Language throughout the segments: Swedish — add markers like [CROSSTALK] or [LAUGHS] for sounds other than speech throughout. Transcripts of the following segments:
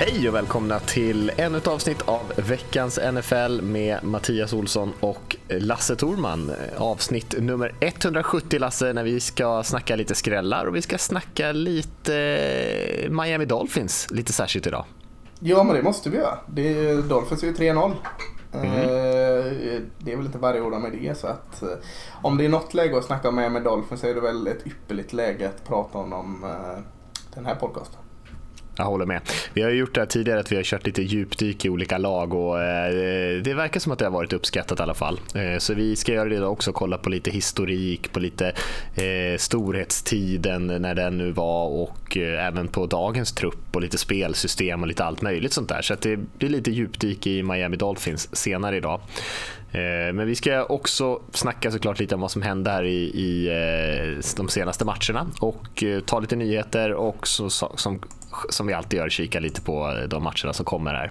Hej och välkomna till ännu ett avsnitt av veckans NFL med Mattias Olsson och Lasse Torman. Avsnitt nummer 170 Lasse, när vi ska snacka lite skrällar och vi ska snacka lite Miami Dolphins, lite särskilt idag. Ja, men det måste vi göra. Det Dolphins är ju 3-0. Mm. Det är väl inte varje år med det. Så att, eh, om det är något läge att snacka med med Dolphins så är det väl ett ypperligt läge att prata om, om eh, den här podcasten. Jag håller med. Vi har gjort det här tidigare att vi har kört lite djupdyk i olika lag och eh, det verkar som att det har varit uppskattat i alla fall. Eh, så vi ska göra det idag också, kolla på lite historik, på lite eh, storhetstiden när den nu var och eh, även på dagens trupp och lite spelsystem och lite allt möjligt sånt där. Så det blir lite djupdyk i Miami Dolphins senare idag. Eh, men vi ska också snacka såklart lite om vad som hände här i, i eh, de senaste matcherna och eh, ta lite nyheter och så, som som vi alltid gör, kika lite på de matcherna som kommer här.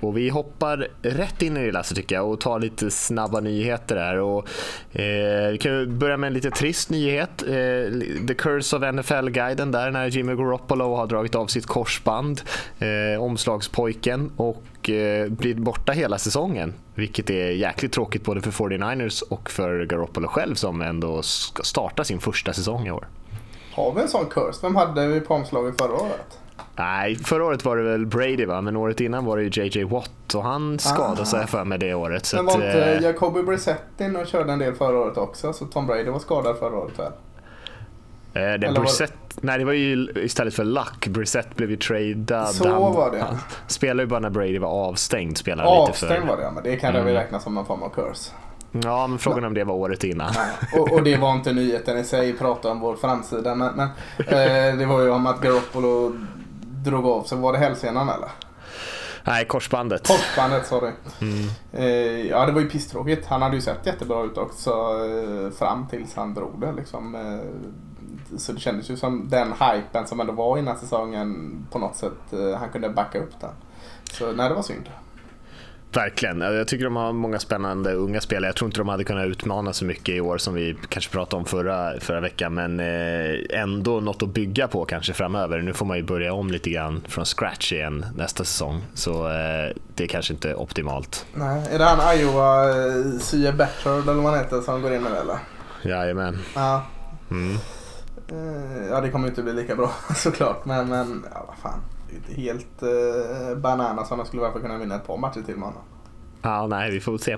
Och vi hoppar rätt in i det Lasse tycker jag och tar lite snabba nyheter här. Och, eh, vi kan börja med en lite trist nyhet. Eh, The Curse of NFL-guiden där när Jimmy Garoppolo har dragit av sitt korsband, eh, omslagspojken och eh, blir borta hela säsongen. Vilket är jäkligt tråkigt både för 49ers och för Garoppolo själv som ändå ska starta sin första säsong i år. Har vi en sån curse? Vem hade vi på omslaget förra året? Nej, förra året var det väl Brady va, men året innan var det ju JJ Watt och han skadade ah. sig för mig det året. Så men var inte äh... Jacoby Brissett in och körde en del förra året också, så Tom Brady var skadad förra året väl? Eh, det Brissett. Nej, det var ju istället för Luck. Brissett blev ju tradad. Så han, var det. Han spelade ju bara när Brady var avstängd. Spelade avstängd lite för... var det, men det kan mm. väl räknas som någon form av curse. Ja, men frågan är om det var året innan. Och, och, det var inte nyheten i sig, prata om vår framsida. Men, men eh, det var ju om att Garoppolo drog av sig. Var det hälsenan eller? Nej, korsbandet. Korsbandet, sorry. Mm. Eh, ja, det var ju pisstråkigt. Han hade ju sett jättebra ut också eh, fram tills han drog det. Liksom. Eh, så det kändes ju som den hypen som ändå var innan säsongen på något sätt, eh, han kunde backa upp den. Så nej, det var synd. Verkligen. Jag tycker de har många spännande unga spelare. Jag tror inte de hade kunnat utmana så mycket i år som vi kanske pratade om förra, förra veckan, men eh, ändå något att bygga på kanske framöver. Nu får man ju börja om lite grann från scratch igen nästa säsong, så eh, det är kanske inte optimalt. Nej, är det han Iowa Sye Bettard eller vad han heter som går in nu eller? Jajamän. Ja. Mm. Ja, det kommer inte bli lika bra [LAUGHS] såklart, men, men ja, vad fan helt eh, banana som de skulle att kunna vinna ett par matcher till med honom. Ja, nej, vi får väl se.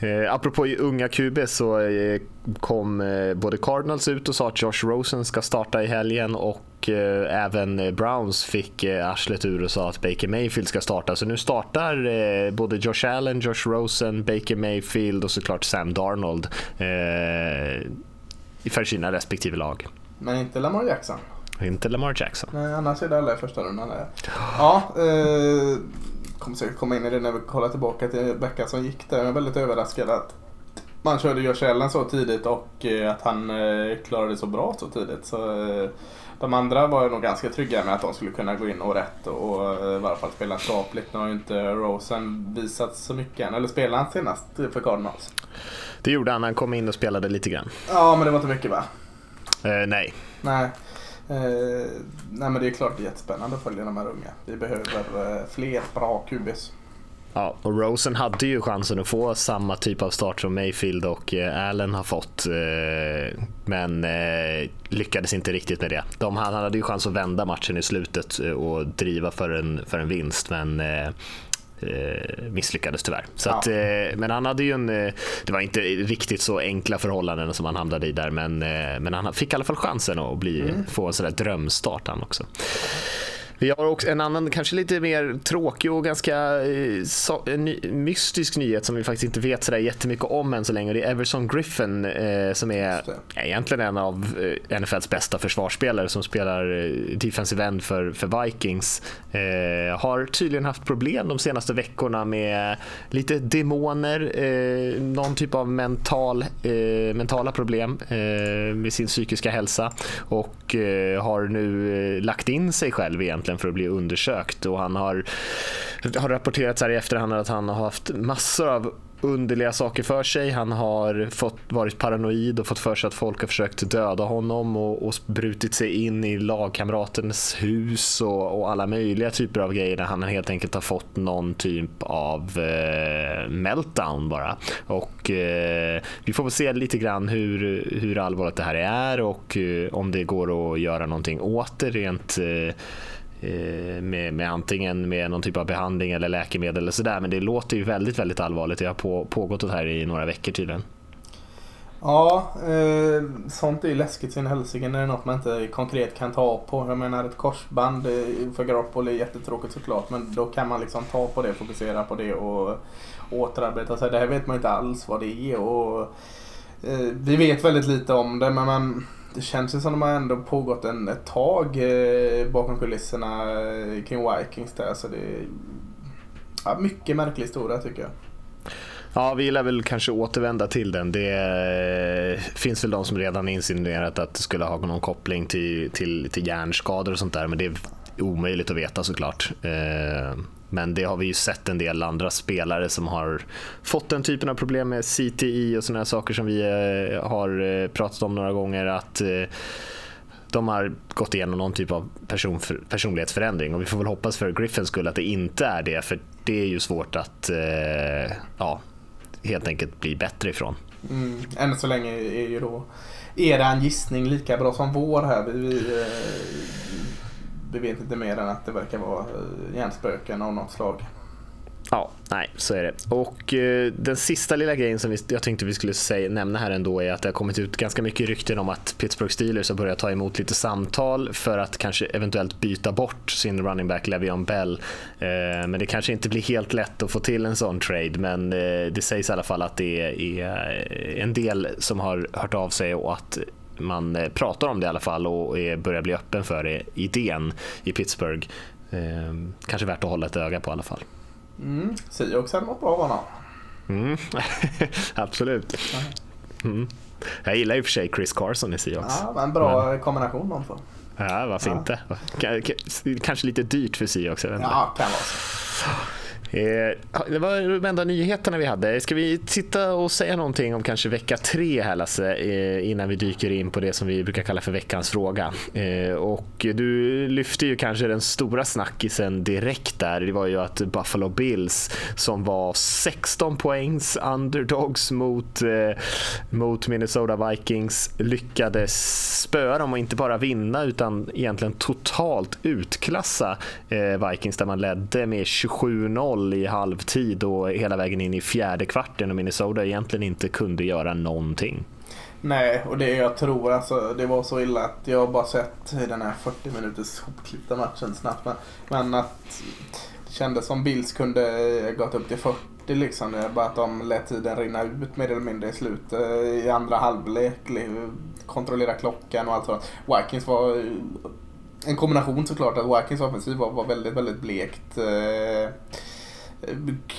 Mm. Eh, apropå unga QB så eh, kom eh, både Cardinals ut och sa att Josh Rosen ska starta i helgen och eh, även Browns fick eh, arslet ur och sa att Baker Mayfield ska starta. Så nu startar eh, både Josh Allen, Josh Rosen, Baker Mayfield och såklart Sam Darnold eh, för sina respektive lag. Men inte Lamar Jackson? Inte Lamar Jackson. Nej, annars är det alla i första rundan. Ja, eh, kommer säkert komma in i det när vi kollar tillbaka till veckan som gick där. Jag är väldigt överraskad att man körde Josh Allen så tidigt och eh, att han eh, klarade så bra så tidigt. Så, eh, de andra var nog ganska trygga med att de skulle kunna gå in och rätt och i varje fall spela skapligt. Nu har ju inte Rosen visat så mycket än. Eller spelade han senast för Cardinals? Det gjorde han. Han kom in och spelade lite grann. Ja, men det var inte mycket va? Eh, nej. Nej. Eh, nej men det är klart det är jättespännande att följa de här unga. Vi behöver eh, fler bra QBs. Ja, och Rosen hade ju chansen att få samma typ av start som Mayfield och eh, Allen har fått. Eh, men eh, lyckades inte riktigt med det. De, han hade ju chans att vända matchen i slutet och driva för en, för en vinst, men misslyckades tyvärr. Så ja. att, eh, men han hade ju en, eh, det var inte riktigt så enkla förhållanden som han hamnade i där, men, eh, men han fick i alla fall chansen att bli, mm. få en sån där drömstart han också. Vi har också en annan, kanske lite mer tråkig och ganska eh, så, ny, mystisk nyhet som vi faktiskt inte vet sådär jättemycket om än så länge. Det är Everson Griffin eh, som är egentligen en av eh, NFLs bästa försvarsspelare som spelar eh, defensive end för, för Vikings. Eh, har tydligen haft problem de senaste veckorna med lite demoner, eh, någon typ av mental, mentala problem med sin psykiska hälsa och har nu lagt in sig själv egentligen för att bli undersökt och han har, har rapporterats här i efterhand att han har haft massor av underliga saker för sig. Han har fått, varit paranoid och fått för sig att folk har försökt döda honom och, och brutit sig in i lagkamratens hus och, och, alla möjliga typer av grejer där han helt enkelt har fått någon typ av eh, meltdown bara. Och eh, Vi får väl se lite grann hur, hur allvarligt det här är och eh, om det går att göra någonting åt det rent Eh, Eh, med, med antingen med någon typ av behandling eller läkemedel eller sådär. Men det låter ju väldigt, väldigt allvarligt. Det har på, pågått det här i några veckor tydligen. Ja, eh, sånt är ju läskigt sin helsike när det är något man inte konkret kan ta på. Jag menar ett korsband eh, för Garoppolo är jättetråkigt såklart men då kan man liksom ta på det, fokusera på det och återarbeta sig. Det här vet man inte alls vad det är och eh, vi vet väldigt lite om det men man det känns ju som de har ändå pågått en, ett tag eh, bakom kulisserna eh, kring Vikings där. Så det är ja, mycket märklig historia tycker jag. Ja, vi lär väl kanske återvända till den. Det eh, finns väl de som redan insinuerat att det skulle ha någon koppling till, till, till hjärnskador och sånt där, men det är omöjligt att veta såklart. Eh, men det har vi ju sett en del andra spelare som har fått den typen av problem med CTI och sådana saker som vi eh, har eh, pratat om några gånger. att eh, de har gått igenom någon typ av person, personlighetsförändring och vi får väl hoppas för Griffins skull att det inte är det för det är ju svårt att ja, helt enkelt bli bättre ifrån. Mm. Än så länge är ju då eran gissning lika bra som vår här. Vi, vi, vi vet inte mer än att det verkar vara eh, hjärnspöken av något slag. Ja, nej, så är det. Och eh, den sista lilla grejen som vi, jag tänkte vi skulle säga, nämna här ändå är att det har kommit ut ganska mycket rykten om att Pittsburgh Steelers har börjat ta emot lite samtal för att kanske eventuellt byta bort sin running back Le'Veon Bell. Eh, men det kanske inte blir helt lätt att få till en sån trade, men eh, det sägs i alla fall att det är, är en del som har hört av sig och att man eh, pratar om det i alla fall och börjar bli öppen för det, idén i Pittsburgh. Eh, kanske värt att hålla ett öga på i alla fall. Mm, Seahawks hade mått bra av honom. Mm, [LAUGHS] absolut. Mm. Jag gillar i och för sig Chris Carson i Seahawks. Ja, en bra men... kombination de två. Ja, varför ja. inte? Kanske lite dyrt för Seahawks. Ja, kan vara så. Eh, det var de enda nyheterna vi hade. Ska vi titta och säga någonting om kanske vecka tre här Lasse, eh, innan vi dyker in på det som vi brukar kalla för veckans fråga. Eh, och du lyfte ju kanske den stora snackisen direkt där. Det var ju att Buffalo Bills som var 16 poängs underdogs mot, mot Minnesota Vikings lyckades spöa dem och inte bara vinna utan egentligen totalt utklassa Vikings där man ledde med 27-0 0 i halvtid och hela vägen in i fjärde kvarten och Minnesota egentligen inte kunde göra någonting. Nej, och det jag tror alltså, det var så illa att jag bara sett den här 40 minuters hopklippta matchen snabbt. Men, men att det kändes som Bills kunde gått upp till 40 liksom. Bara att de lät tiden rinna ut mer eller mindre i slutet eh, i andra halvlek. Kontrollera klockan och allt sånt. Vikings var eh, en kombination såklart att Vikings offensiv var, var väldigt, väldigt blekt. Eh, Eh,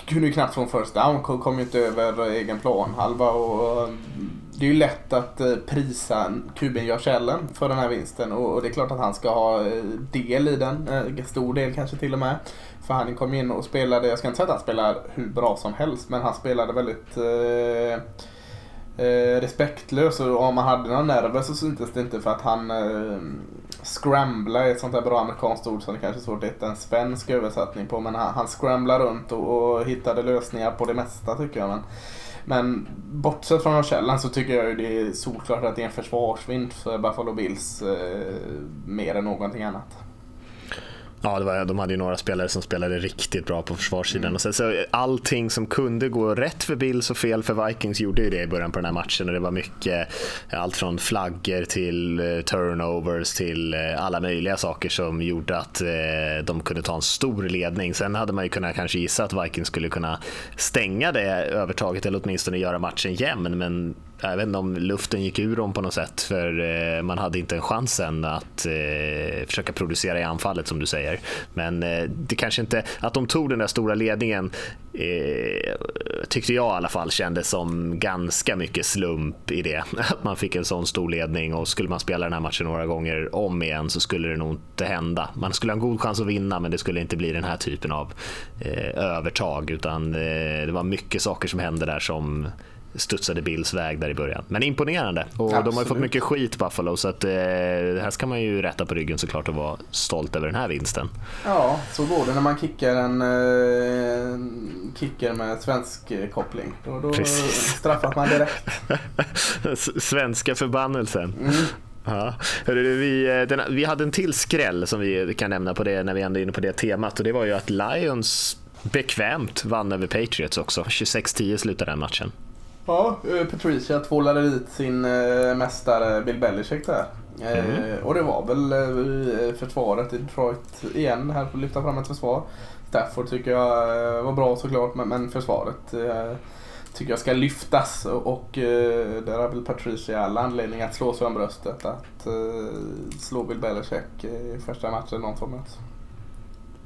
Kunde ju knappt få en first down, kom ju inte över egen planhalva. Och det är ju lätt att eh, prisa kuben Josh Allen för den här vinsten och det är klart att han ska ha eh, del i den, stor del kanske till och med. För han kom in och spelade, jag ska inte säga att han spelar hur bra som helst, men han spelade väldigt eh, respektlös och om han hade några nerver så syntes det inte för att han eh, scrambla är ett sånt där bra amerikanskt ord som det kanske är svårt att hitta en svensk översättning på. Men han, han scramblar runt och, och hittade lösningar på det mesta tycker jag. Men, men bortsett från källan så alltså, tycker jag ju det är solklart att det är en försvarsvinst för Buffalo Bills eh, mer än någonting annat. Ja, det var, de hade ju några spelare som spelade riktigt bra på försvarssidan. Mm. Och sen, så allting som kunde gå rätt för Bills och fel för Vikings gjorde ju det i början på den här matchen. Och det var mycket, allt från flaggor till eh, turnovers till eh, alla möjliga saker som gjorde att eh, de kunde ta en stor ledning. Sen hade man ju kunnat kanske gissa att Vikings skulle kunna stänga det övertaget eller åtminstone göra matchen jämn. Men jag vet inte om luften gick ur dem på något sätt för eh, man hade inte en chansen att eh, försöka producera i anfallet som du säger. Men eh, det kanske inte, att de tog den där stora ledningen eh, tyckte jag i alla fall kändes som ganska mycket slump i det. [LAUGHS] Att man fick en sån stor ledning och skulle man spela den här matchen några gånger om igen så skulle det nog inte hända. Man skulle ha en god chans att vinna men det skulle inte bli den här typen av eh, övertag utan eh, det var mycket saker som hände där som studsade Bills väg där i början. Men imponerande. Och Absolut. de har ju fått mycket skit Buffalo så att eh, här ska man ju rätta på ryggen såklart och vara stolt över den här vinsten. Ja, så går det när man kickar en eh, kicker med svensk koppling. Då, då straffas man direkt. [LAUGHS] Svenska förbannelsen. Mm. Ja. Hörru, vi, eh, den, vi hade en till skräll som vi kan nämna på det när vi ändå är inne på det temat och det var ju att Lions bekvämt vann över Patriots också. 26-10 slutade den matchen. Ja, eh, Patricia tvålade dit sin äh, mästare Bill Belichick där. Mm. Eh, och det var väl eh, försvaret i Detroit igen här för att lyfta fram ett försvar. Stafford tycker jag var bra såklart men, försvaret eh, tycker jag ska lyftas och eh, där har väl Patricia alla anledning att slå sig om bröstet att eh, slå Bill Belichick i första matchen någon får möts.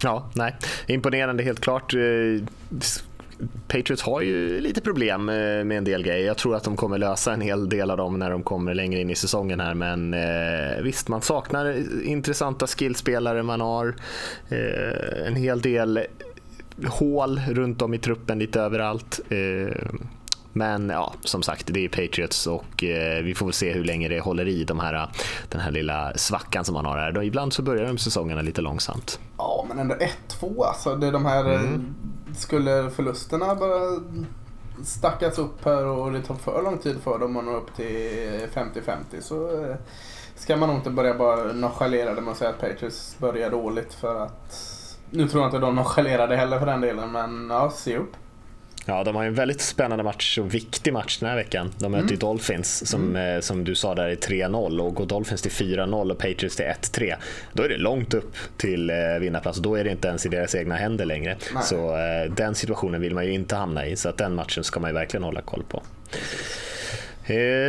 Ja, nej. Imponerande helt klart. Patriots har ju lite problem eh, med en del grejer. Jag tror att de kommer lösa en hel del av dem när de kommer längre in i säsongen här. Men eh, visst, man saknar intressanta skillspelare. Man har eh, en hel del hål runt om i truppen lite överallt. Eh, men ja, som sagt, det är Patriots och eh, vi får väl se hur länge det håller i de här, den här lilla svackan som man har här. ibland så börjar de säsongerna lite långsamt. Ja, men ändå 1-2 alltså. Det är de här, mm. Skulle förlusterna bara stackas upp här och det tar för lång tid för dem att nå upp till 50-50 så eh, ska man nog inte börja bara nonchalera det med att säga att Patriots börjar dåligt för att nu tror jag inte de nonchalerar det heller för den delen men ja, se upp. Ja, de har en väldigt spännande match och viktig match den här veckan. De möter mm. Dolphins som, mm. Eh, som du sa där är 3-0 och går Dolphins till 4-0 och Patriots till 1-3. Då är det långt upp till eh, vinnarplats och då är det inte ens i deras egna händer längre. Nej. Så eh, den situationen vill man ju inte hamna i så att den matchen ska man ju verkligen hålla koll på. Eh,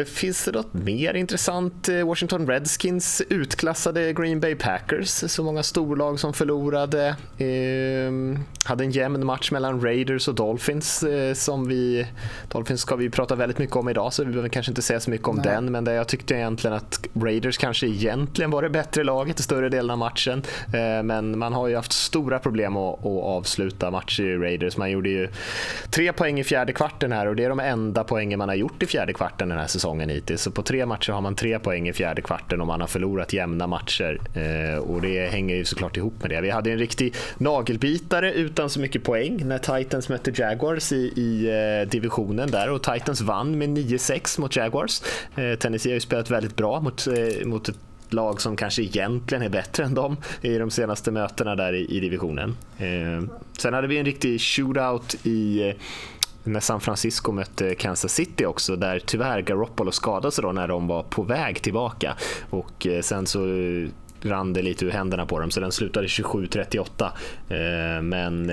finns det något mer intressant? Eh, Washington Redskins utklassade Green Bay Packers, så många storlag som förlorade. Eh, hade en jämn match mellan Raiders och Dolphins som vi... Dolphins ska vi prata väldigt mycket om idag så vi behöver kanske inte säga så mycket om Nej. den men jag tyckte egentligen att Raiders kanske egentligen var det bättre laget i större delen av matchen. Men man har ju haft stora problem att, att avsluta matcher i Raiders. Man gjorde ju tre poäng i fjärde kvarten här och det är de enda poängen man har gjort i fjärde kvarten den här säsongen hittills. Så på tre matcher har man tre poäng i fjärde kvarten och man har förlorat jämna matcher. Eh, och det hänger ju såklart ihop med det. Vi hade en riktig nagelbitare utan så mycket poäng när Titans mötte Jaguars i, i eh, divisionen där och Titans vann med 9-6 mot Jaguars. Eh, Tennessee har ju spelat väldigt bra mot, eh, mot ett lag som kanske egentligen är bättre än dem i de senaste mötena där i, i divisionen. Eh, sen hade vi en riktig shootout i eh, när San Francisco mötte Kansas City också där tyvärr Garoppolo skadade sig då när de var på väg tillbaka och eh, sen så eh, rann det lite ur händerna på dem så den slutade 27-38. Eh, men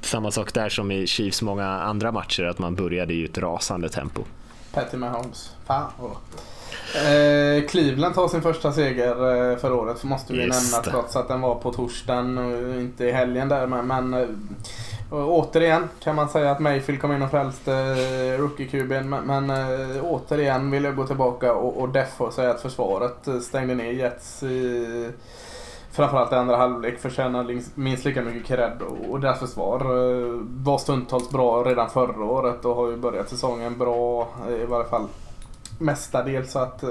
samma sak där som i Chiefs många andra matcher att man började i ett rasande tempo. Patty Mahomes, fan. Eh, Cleveland tar sin första seger eh, för året måste vi Just nämna trots att den var på torsdagen och inte i helgen där. Men, men eh, återigen kan man säga att Mayfield kom in och frälste eh, rookie-QB'n. Men, men återigen vill jag gå tillbaka och, och deffa och säga att försvaret stängde ner Jets i framförallt i andra halvlek förtjänar minst lika mycket cred och deras försvar var stundtals bra redan förra året och har ju börjat säsongen bra i varje fall mestadels. Så att, eh,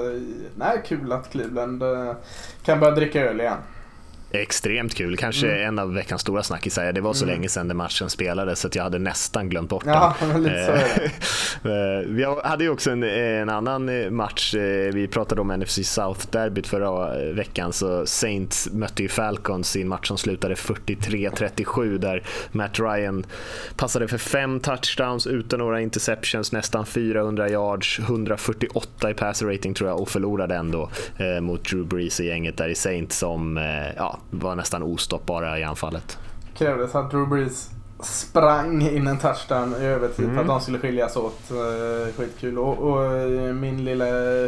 nej, kul att Cleveland eh, kan börja dricka öl igen. Extremt kul, kanske mm. en av veckans stora snackisar. Det var så mm. länge sedan den matchen spelades så jag hade nästan glömt bort den. [LAUGHS] Ja, det. Eh, [LAUGHS] vi hade ju också en, en, annan eh, match, eh, vi pratade om NFC South-derbyt förra veckan, så Saints mötte ju Falcons i en match som slutade 43-37 där Matt Ryan passade för fem touchdowns utan några interceptions, nästan 400 yards, 148 i passer rating tror jag och förlorade ändå mot Drew Brees i gänget där i Saints som ja, var nästan ostoppbara i anfallet. Krävdes att Drew Brees sprang in en touchdown i övertid mm. för att de skulle skiljas åt. Uh, skitkul. Och, och uh, min lilla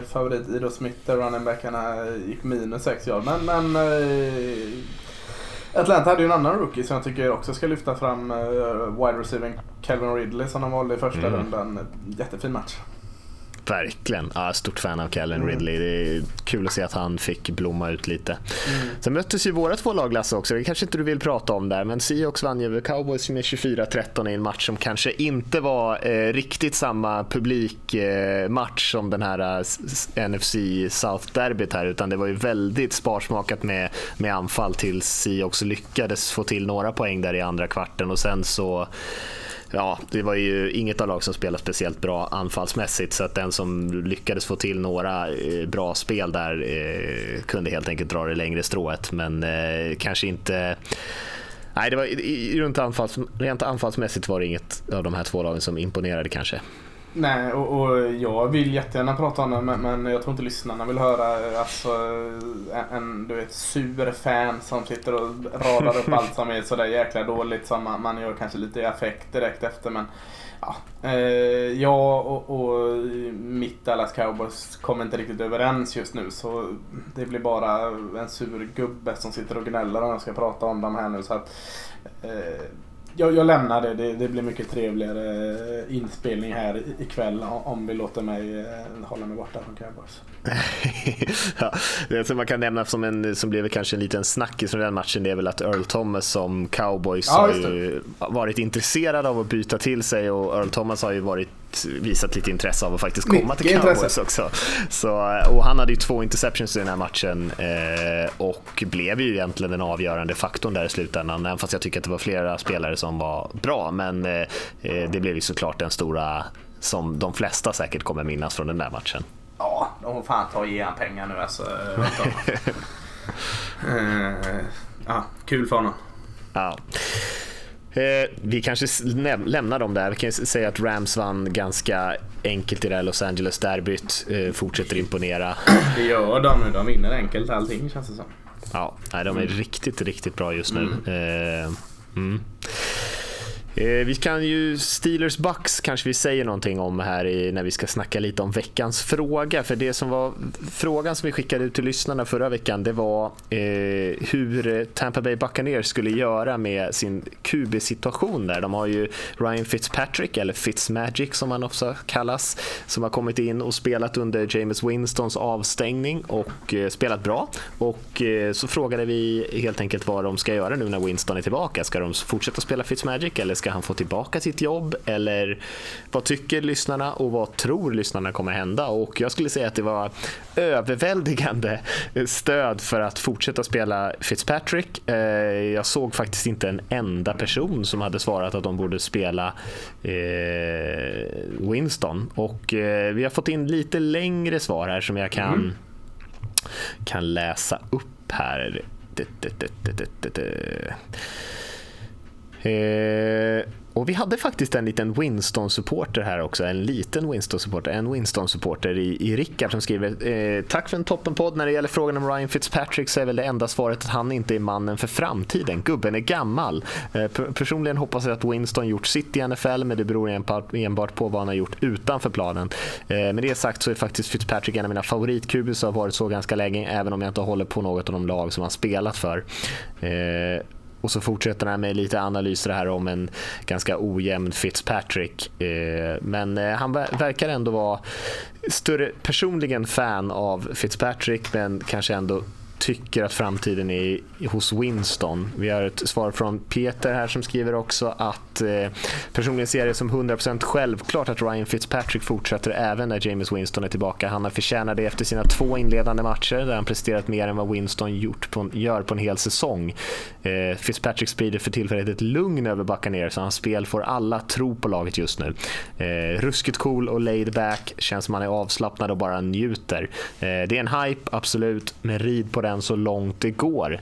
favorit Ido Smith, running backarna, gick minus 6 yard. Men, men Atlanta hade ju en annan rookie som jag tycker också ska lyfta fram. Wide receiving Calvin Ridley som de valde i första mm. rundan. Jättefin match. Verkligen. Ja, stort fan av Calvin mm. Ridley. Det är kul att se att han fick blomma ut lite. Mm. Sen möttes ju våra två lag Lasse också. Det kanske inte du vill prata om där, men Seahawks vann ju över Cowboys med 24-13 i en match som kanske inte var eh, riktigt samma publikmatch eh, som den här eh, NFC South-derbyt här, utan det var ju väldigt sparsmakat med, med anfall tills Seahawks lyckades få till några poäng där i andra kvarten och sen så ja, det var ju inget av lag som spelade speciellt bra anfallsmässigt så att den som lyckades få till några eh, bra spel där eh, kunde helt enkelt dra det längre strået men eh, kanske inte Nej, det var, runt anfalls, rent anfallsmässigt var det inget av de här två lagen som imponerade kanske. Nej, och, och, jag vill jättegärna prata om det men, men jag tror inte lyssnarna vill höra alltså, en, en du vet, sur fan som sitter och radar upp allt som är sådär jäkla dåligt som man, man gör kanske lite i affekt direkt efter. Men ja, eh, jag och, och mitt Dallas Cowboys kommer inte riktigt överens just nu så det blir bara en sur gubbe som sitter och gnäller om jag ska prata om dem här nu. Så att, eh, jag, jag lämnar det. det. det. blir mycket trevligare eh, inspelning här ikväll om vi låter mig eh, hålla mig borta från Cowboys. [LAUGHS] ja, det som man kan nämna som, en, som blev kanske en liten snackis från den matchen det är väl att Earl Thomas som Cowboys ja, har varit intresserad av att byta till sig och Earl Thomas har ju varit visat lite intresse av att faktiskt komma Mycket till Cowboys intresse. också. Så, och han hade ju två interceptions i den här matchen eh, och blev ju egentligen den avgörande faktorn där i slutändan. Även fast jag tycker att det var flera spelare som var bra. Men eh, eh det blev ju såklart den stora som de flesta säkert kommer minnas från den där matchen. Ja, de får fan ta och ge han pengar nu alltså. [LAUGHS] ja, kul för honom. Ja. Eh, vi kanske lämnar dem där. Vi kan säga att Rams vann ganska enkelt i det här Los Angeles-derbyt. Eh, fortsätter imponera. Det gör de nu. De vinner enkelt allting känns det som. Ja, de är mm. riktigt, riktigt bra just nu. Mm. Eh, mm. Eh, vi kan ju, Steelers Bucks kanske vi säger någonting om här i, när vi ska snacka lite om veckans fråga. För det som var frågan som vi skickade ut till lyssnarna förra veckan, det var eh, hur Tampa Bay Buccaneers skulle göra med sin QB-situation där. De har ju Ryan Fitzpatrick, eller Fitzmagic som han också kallas, som har kommit in och spelat under James Winstons avstängning och eh, spelat bra. Och eh, så frågade vi helt enkelt vad de ska göra nu när Winston är tillbaka. Ska de fortsätta spela Fitzmagic eller Ska han få tillbaka sitt jobb? Eller vad tycker lyssnarna och vad tror lyssnarna kommer hända? Och jag skulle säga att det var överväldigande stöd för att fortsätta spela Fitzpatrick. Eh, jag såg faktiskt inte en enda person som hade svarat att de borde spela eh, Winston. Och eh, vi har fått in lite längre svar här som jag kan, mm. kan läsa upp här. Eh, och vi hade faktiskt en liten Winston-supporter här också, en liten Winston-supporter, en Winston-supporter i, i Rickard som skriver eh, Tack för en toppenpodd. När det gäller frågan om Ryan Fitzpatrick så är väl det enda svaret att han inte är mannen för framtiden. Gubben är gammal. Eh, personligen hoppas jag att Winston gjort sitt i NFL, men det beror enbart på vad han har gjort utanför planen. Eh, med det sagt så är faktiskt Fitzpatrick en av mina favoritkubis och har varit så ganska länge, även om jag inte håller på något av de lag som han spelat för. Eh, och så fortsätter han med lite analyser här om en ganska ojämn Fitzpatrick. Eh, men eh, han verkar ändå vara större personligen fan av Fitzpatrick men kanske ändå tycker att framtiden är hos Winston. Vi har ett svar från Peter här som skriver också att eh, personligen ser det som 100% självklart att Ryan Fitzpatrick fortsätter även när James Winston är tillbaka. Han har förtjänat det efter sina två inledande matcher där han presterat mer än vad Winston gjort på en, gör på en hel säsong. Eh, Fitzpatrick sprider för tillfället ett lugn över Buccaneers så hans spel får alla tro på laget just nu. Eh, ruskigt cool och laid back, känns som han är avslappnad och bara njuter. Eh, det är en hype, absolut, men rid på den så långt det går,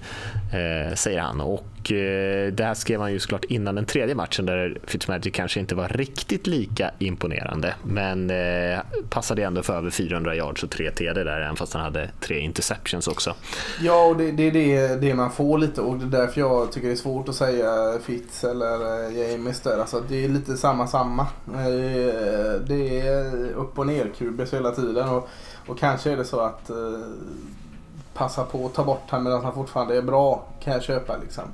eh, säger han. Och eh, det här skrev han ju såklart innan den tredje matchen där Fitzmagic kanske inte var riktigt lika imponerande. Men eh, passade ändå för över 400 yards och tre TD där, även fast han hade tre interceptions också. Ja, och det, det är det, det, man får lite och det är därför jag tycker det är svårt att säga Fitz eller eh, James där. Alltså, det är lite samma samma. Eh, det är upp och ner kubis hela tiden. Och, och kanske är det så att eh, passa på att ta bort honom medan han fortfarande är bra kan jag köpa liksom.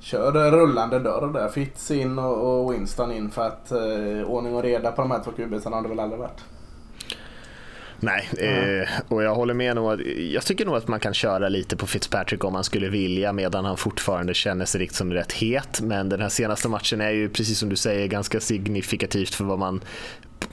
Kör rullande dörr där. Fitz in och, Winston in för att eh, ordning och reda på de här två kubisarna har det väl aldrig varit. Nej, eh, och jag håller med nog. Jag tycker nog att man kan köra lite på Fitzpatrick om man skulle vilja medan han fortfarande känner sig liksom rätt het. Men den här senaste matchen är ju precis som du säger ganska signifikativt för vad man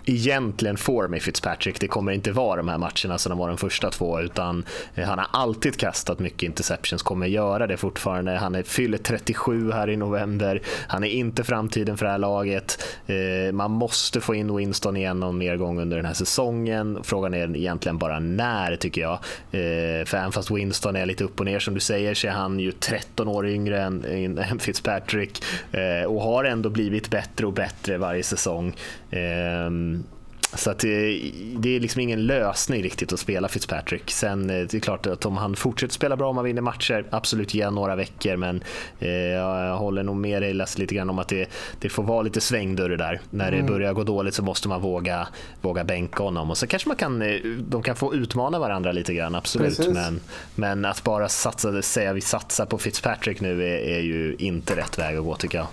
egentligen får med Fitzpatrick. Det kommer inte vara de här matcherna som de var de första två utan eh, han har alltid kastat mycket interceptions, kommer göra det fortfarande. Han är, fyller 37 här i november. Han är inte framtiden för det här laget. Eh, man måste få in Winston igen någon mer gång under den här säsongen. Frågan är egentligen bara när tycker jag. Eh, för även fast Winston är lite upp och ner som du säger så är han ju 13 år yngre än, än Fitzpatrick och har ändå blivit bättre och bättre varje säsong. Ehm, så att det, det, är liksom ingen lösning riktigt att spela Fitzpatrick. Sen eh, det är klart att om han fortsätter spela bra, om han vinner matcher, absolut ge några veckor. Men eh, jag håller nog med dig Lasse lite grann om att det, det får vara lite svängdörr där. När mm. det börjar gå dåligt så måste man våga, våga bänka honom. Och så kanske man kan, eh, de kan få utmana varandra lite grann, absolut. Men, men att bara satsa, säga vi satsar på Fitzpatrick nu är, är ju inte rätt väg att gå tycker jag.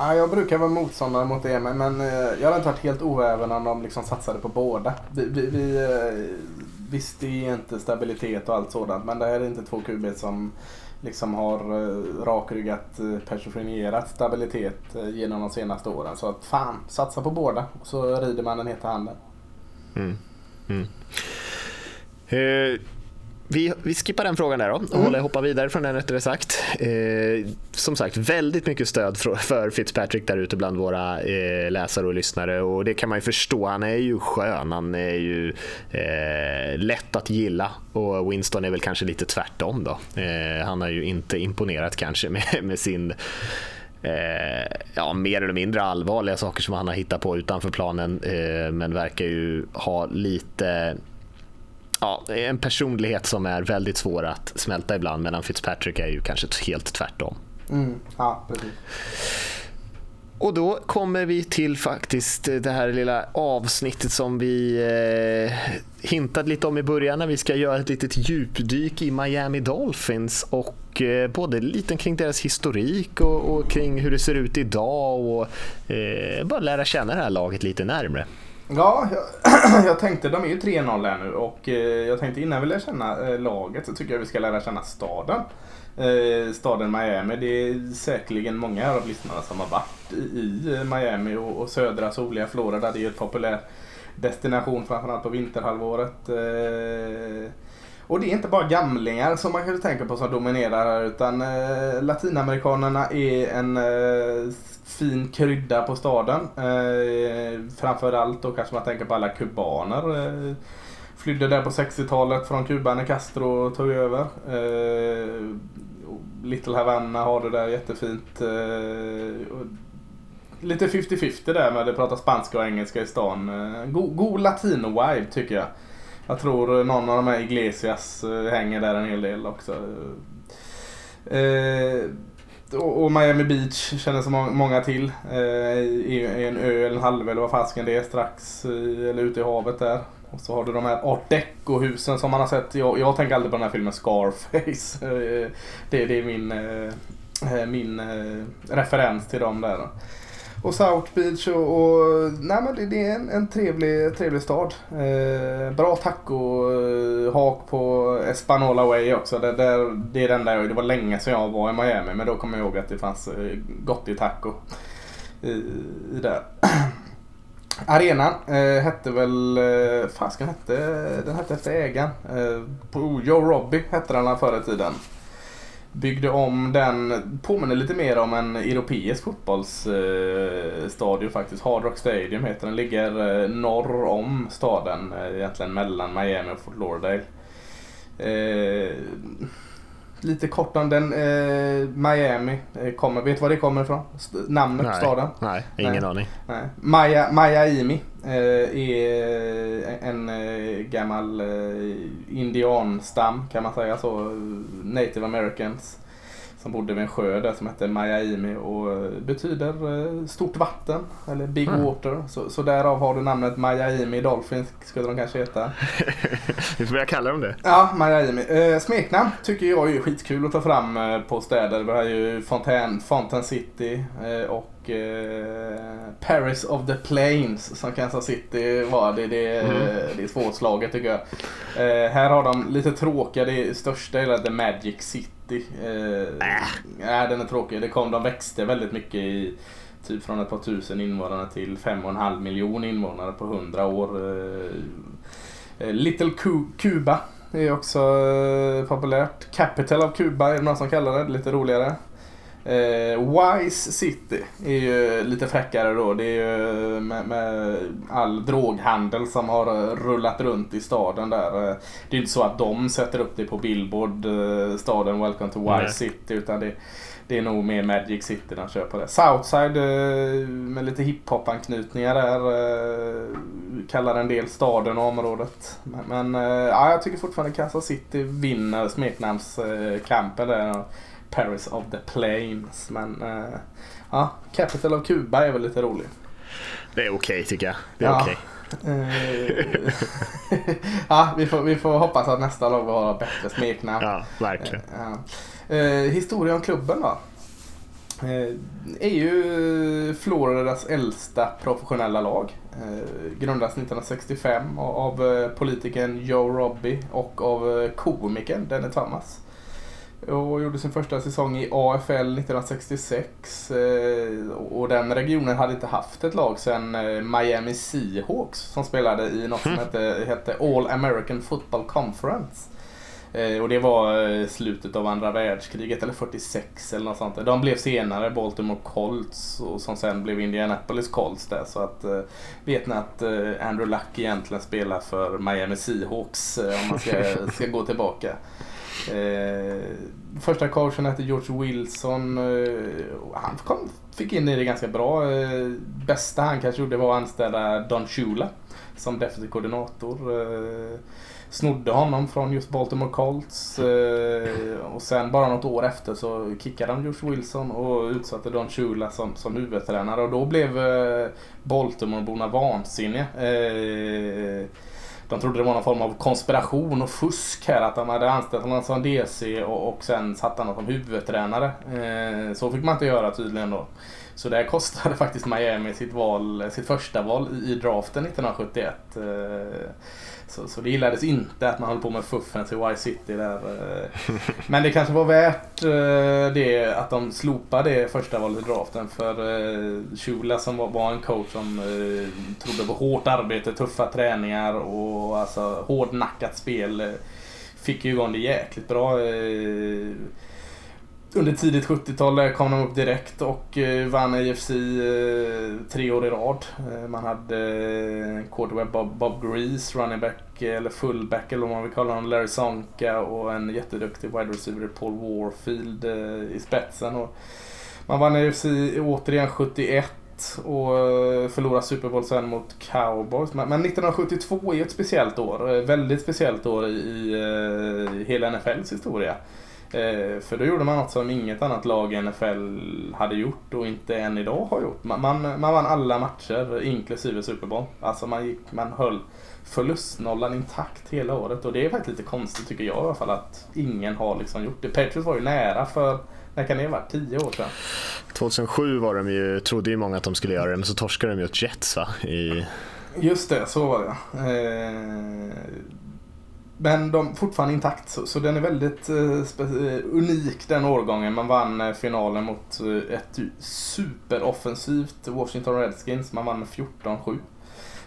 Ja, jag brukar vara motståndare mot det men men eh, jag hade inte varit helt oäven om de liksom satsade på båda. Vi, vi, vi, eh, visst, det är inte stabilitet och allt sådant men det här är inte två QB som liksom har eh, rakryggat personifierat stabilitet genom de senaste åren. Så att fan, satsa på båda och så rider man den heta handen. Mm. Mm. Eh, vi, vi skippar den frågan där då och mm. hoppar vidare från den rättare sagt. Eh, som sagt, väldigt mycket stöd för, för Fitzpatrick där ute bland våra eh, läsare och lyssnare och det kan man ju förstå. Han är ju skön, han är ju eh, lätt att gilla och Winston är väl kanske lite tvärtom då. Eh, han har ju inte imponerat kanske med, med sin Eh, ja, mer eller mindre allvarliga saker som han har hittat på utanför planen eh, men verkar ju ha lite ja, en personlighet som är väldigt svår att smälta ibland medan Fitzpatrick är ju kanske helt tvärtom. Mm, ja, precis. Och då kommer vi till faktiskt det här lilla avsnittet som vi eh, hintade lite om i början när vi ska göra ett litet djupdyk i Miami Dolphins och eh, både lite kring deras historik och, och, kring hur det ser ut idag och eh, bara lära känna det här laget lite närmre. Ja, jag, [CLEARS THROAT] jag, tänkte, de är ju 3-0 här nu och eh, jag tänkte innan vi lär känna eh, laget så tycker jag vi ska lära känna staden. Eh, staden Miami. Det är säkerligen många av lyssnarna som har varit i, Miami och, och, södra soliga Florida. Det är ju ett populär destination framförallt på vinterhalvåret. Och det är inte bara gamlingar som man kanske tänker på som dominerar här utan latinamerikanerna är en fin krydda på staden. Eh, framförallt då kanske man tänker på alla kubaner. Eh, flydde där på 60-talet från Kuba när Castro tog över. Eh, Little Havana har det där jättefint. Eh, lite 50-50 där med att prata spanska och engelska i stan. Eh, god, god latino-vibe tycker jag. Jag tror någon av de här Iglesias eh, hänger där en hel del också. Eh, och Miami Beach känner så många till. Eh, är en ö eller en halvö eller vad fasken det är strax eller ute i havet där. Och så har du de här art deco-husen som man har sett. Jag, jag tänker aldrig på den här filmen Scarface. [LAUGHS] Eh, det, det är min, eh, min referens till dem där. Och South Beach och, och nej men det, det är en, en trevlig, trevlig stad. Eh, bra taco-hak på Espanola Way också. Det, det, det är den där, det var länge sedan jag var i Miami men då kommer jag ihåg att det fanns eh, gott i taco i, i där. [CLEARS THROAT] Arenan eh, hette väl, eh, fasken hette, den hette efter ägaren. Eh, Joe Robbie hette den förr i tiden byggde om den, påminner lite mer om en europeisk fotbollsstadion eh, faktiskt. Hard Rock Stadium heter den. Ligger eh, norr om staden, eh, egentligen mellan Miami och Fort Lauderdale. Eh, Eh, lite kort om den. Eh, Miami eh, kommer, vet du var det kommer ifrån? namnet på staden? Nej, ingen nej. aning. Nej. Maya, Miami eh, är en eh, gammal eh, indianstam kan man säga så. Native Americans. Som bodde vid en sjö där som hette Miami och betyder stort vatten eller Big mm. Water. Så, så därav har du namnet Miami Dolphins skulle de kanske heta. Vi får börja kalla dem det. Ja, Miami. Eh, smeknamn tycker jag är skitkul att ta fram på städer. Vi har ju Fontaine, Fountain City eh, och eh, Paris of the Plains som Kansas City var. Det, det, mm. det är svårslaget tycker jag. Eh, här har de lite tråkiga, det största är The Magic City. Eh, äh. den är tråkig. Det kom, de växte väldigt mycket i typ från ett par tusen invånare till fem och en halv miljon invånare på hundra år. Eh, eh Little Cuba är också eh, populärt. Capital of Cuba är det någon som kallar det, lite roligare. Eh, Wise City är ju lite fräckare då. Det är ju med, med, all droghandel som har rullat runt i staden där. Det är inte så att de sätter upp det på Billboard, eh, staden Welcome to Wise Nej. City. Utan det, det är nog mer Magic City de kör på det. Southside eh, med lite hiphop-anknytningar där. Eh, kallar en del staden och området. Men, men ja, jag tycker fortfarande Kansas City vinner smeknamnskampen där. Paris of the Plains. Men uh, ja, Capital of Cuba är väl lite rolig. Det är okej okay, tycker jag. Det är ja. okej. Okay. [LAUGHS] ja, vi får, vi får hoppas att nästa lag har bättre smeknamn. Ja, verkligen. Uh, uh, historia om klubben då. Uh, är ju Floridas äldsta professionella lag. Grundades 1965 av politikern Joe Robbie och av komikern Denny Thomas och gjorde sin första säsong i AFL 1966. Eh, och den regionen hade inte haft ett lag sedan eh, Miami Seahawks som spelade i något som [LAUGHS] hette, hette All American Football Conference. Eh, och det var slutet av andra världskriget eller 46 eller något sånt. De blev senare Baltimore Colts och som sen blev Indianapolis Colts där. Så att vet ni att Andrew Luck egentligen spelar för Miami Seahawks om man ska, [LAUGHS] ska gå tillbaka. Eh, första coachen hette George Wilson. Eh, han kom, fick in i det ganska bra. Eh, bästa han kanske gjorde var att anställa Don Shula som defensiv koordinator. Eh, snodde honom från just Baltimore Colts. Eh, och sen bara något år efter så kickade han George Wilson och utsatte Don Shula som, som huvudtränare. Och då blev eh, Baltimoreborna vansinniga. Eh, de trodde det var någon form av konspiration och fusk här. Att de hade anställt honom som DC och, och sen satt honom som huvudtränare. Eh, så fick man inte göra tydligen då. Så det kostade [LAUGHS] faktiskt Miami sitt, val, sitt första val i, i draften 1971. Eh, så, så det gillades inte att man höll på med fuffens i Y-City där. Eh. [LAUGHS] Men det kanske var värt eh, det att de slopade det första valet i draften. För Shula som var en coach som trodde på hårt arbete, tuffa träningar och alltså hårdnackat spel. Fick ju igång det jäkligt bra under tidigt 70-tal kom de upp direkt och eh, vann AFC eh, tre år i rad. Eh, man hade eh, quarterback Bob, Bob Grease, running back eh, eller fullback eller vad man vill kalla honom, Larry Sonka och en jätteduktig wide receiver Paul Warfield eh, i spetsen. Och man vann AFC återigen 71 och förlorade Super Bowl sen mot Cowboys. Men, 1972 är ett speciellt år. Väldigt speciellt år i, i hela NFLs historia. Eh, för då gjorde man något som inget annat lag i NFL hade gjort och inte än idag har gjort. Man, man, man vann alla matcher inklusive Super Bowl. Alltså man, gick, man höll förlustnollan intakt hela året och det är faktiskt lite konstigt tycker jag i alla fall att ingen har liksom gjort det. Patriots var ju nära för när kan det ha varit? Tio år sedan? 2007 var de ju, trodde ju många att de skulle göra det men så torskade de ju åt Jets va? I... Just det, så var det. Eh, men de fortfarande intakt så, så den är väldigt eh, eh, unik den årgången. Man vann eh, finalen mot eh, ett superoffensivt Washington Redskins. Man vann med 14-7.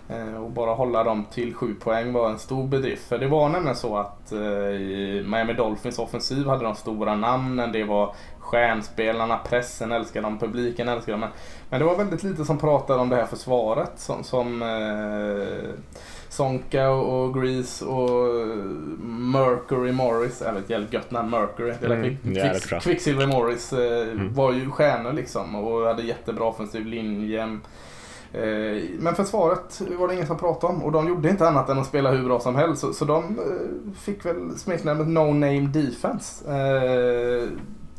Eh, och bara hålla dem till 7 poäng var en stor bedrift. För det var nämligen så att eh, i Miami Dolphins offensiv hade de stora namnen. Det var stjärnspelarna, pressen älskade dem, publiken älskade dem. Men, men det var väldigt lite som pratade om det här försvaret som, som eh, Sonka och Grease och Mercury Morris, eller ett jävligt gött namn, Mercury. Eller mm, Quicks, Quicks, Quicksilver Morris eh, mm. var ju stjärnor liksom och hade jättebra offensiv linje. Eh, men försvaret var det ingen som pratade om och de gjorde inte annat än att spela hur bra som helst. Så, så de eh, fick väl smeknamnet No Name Defense.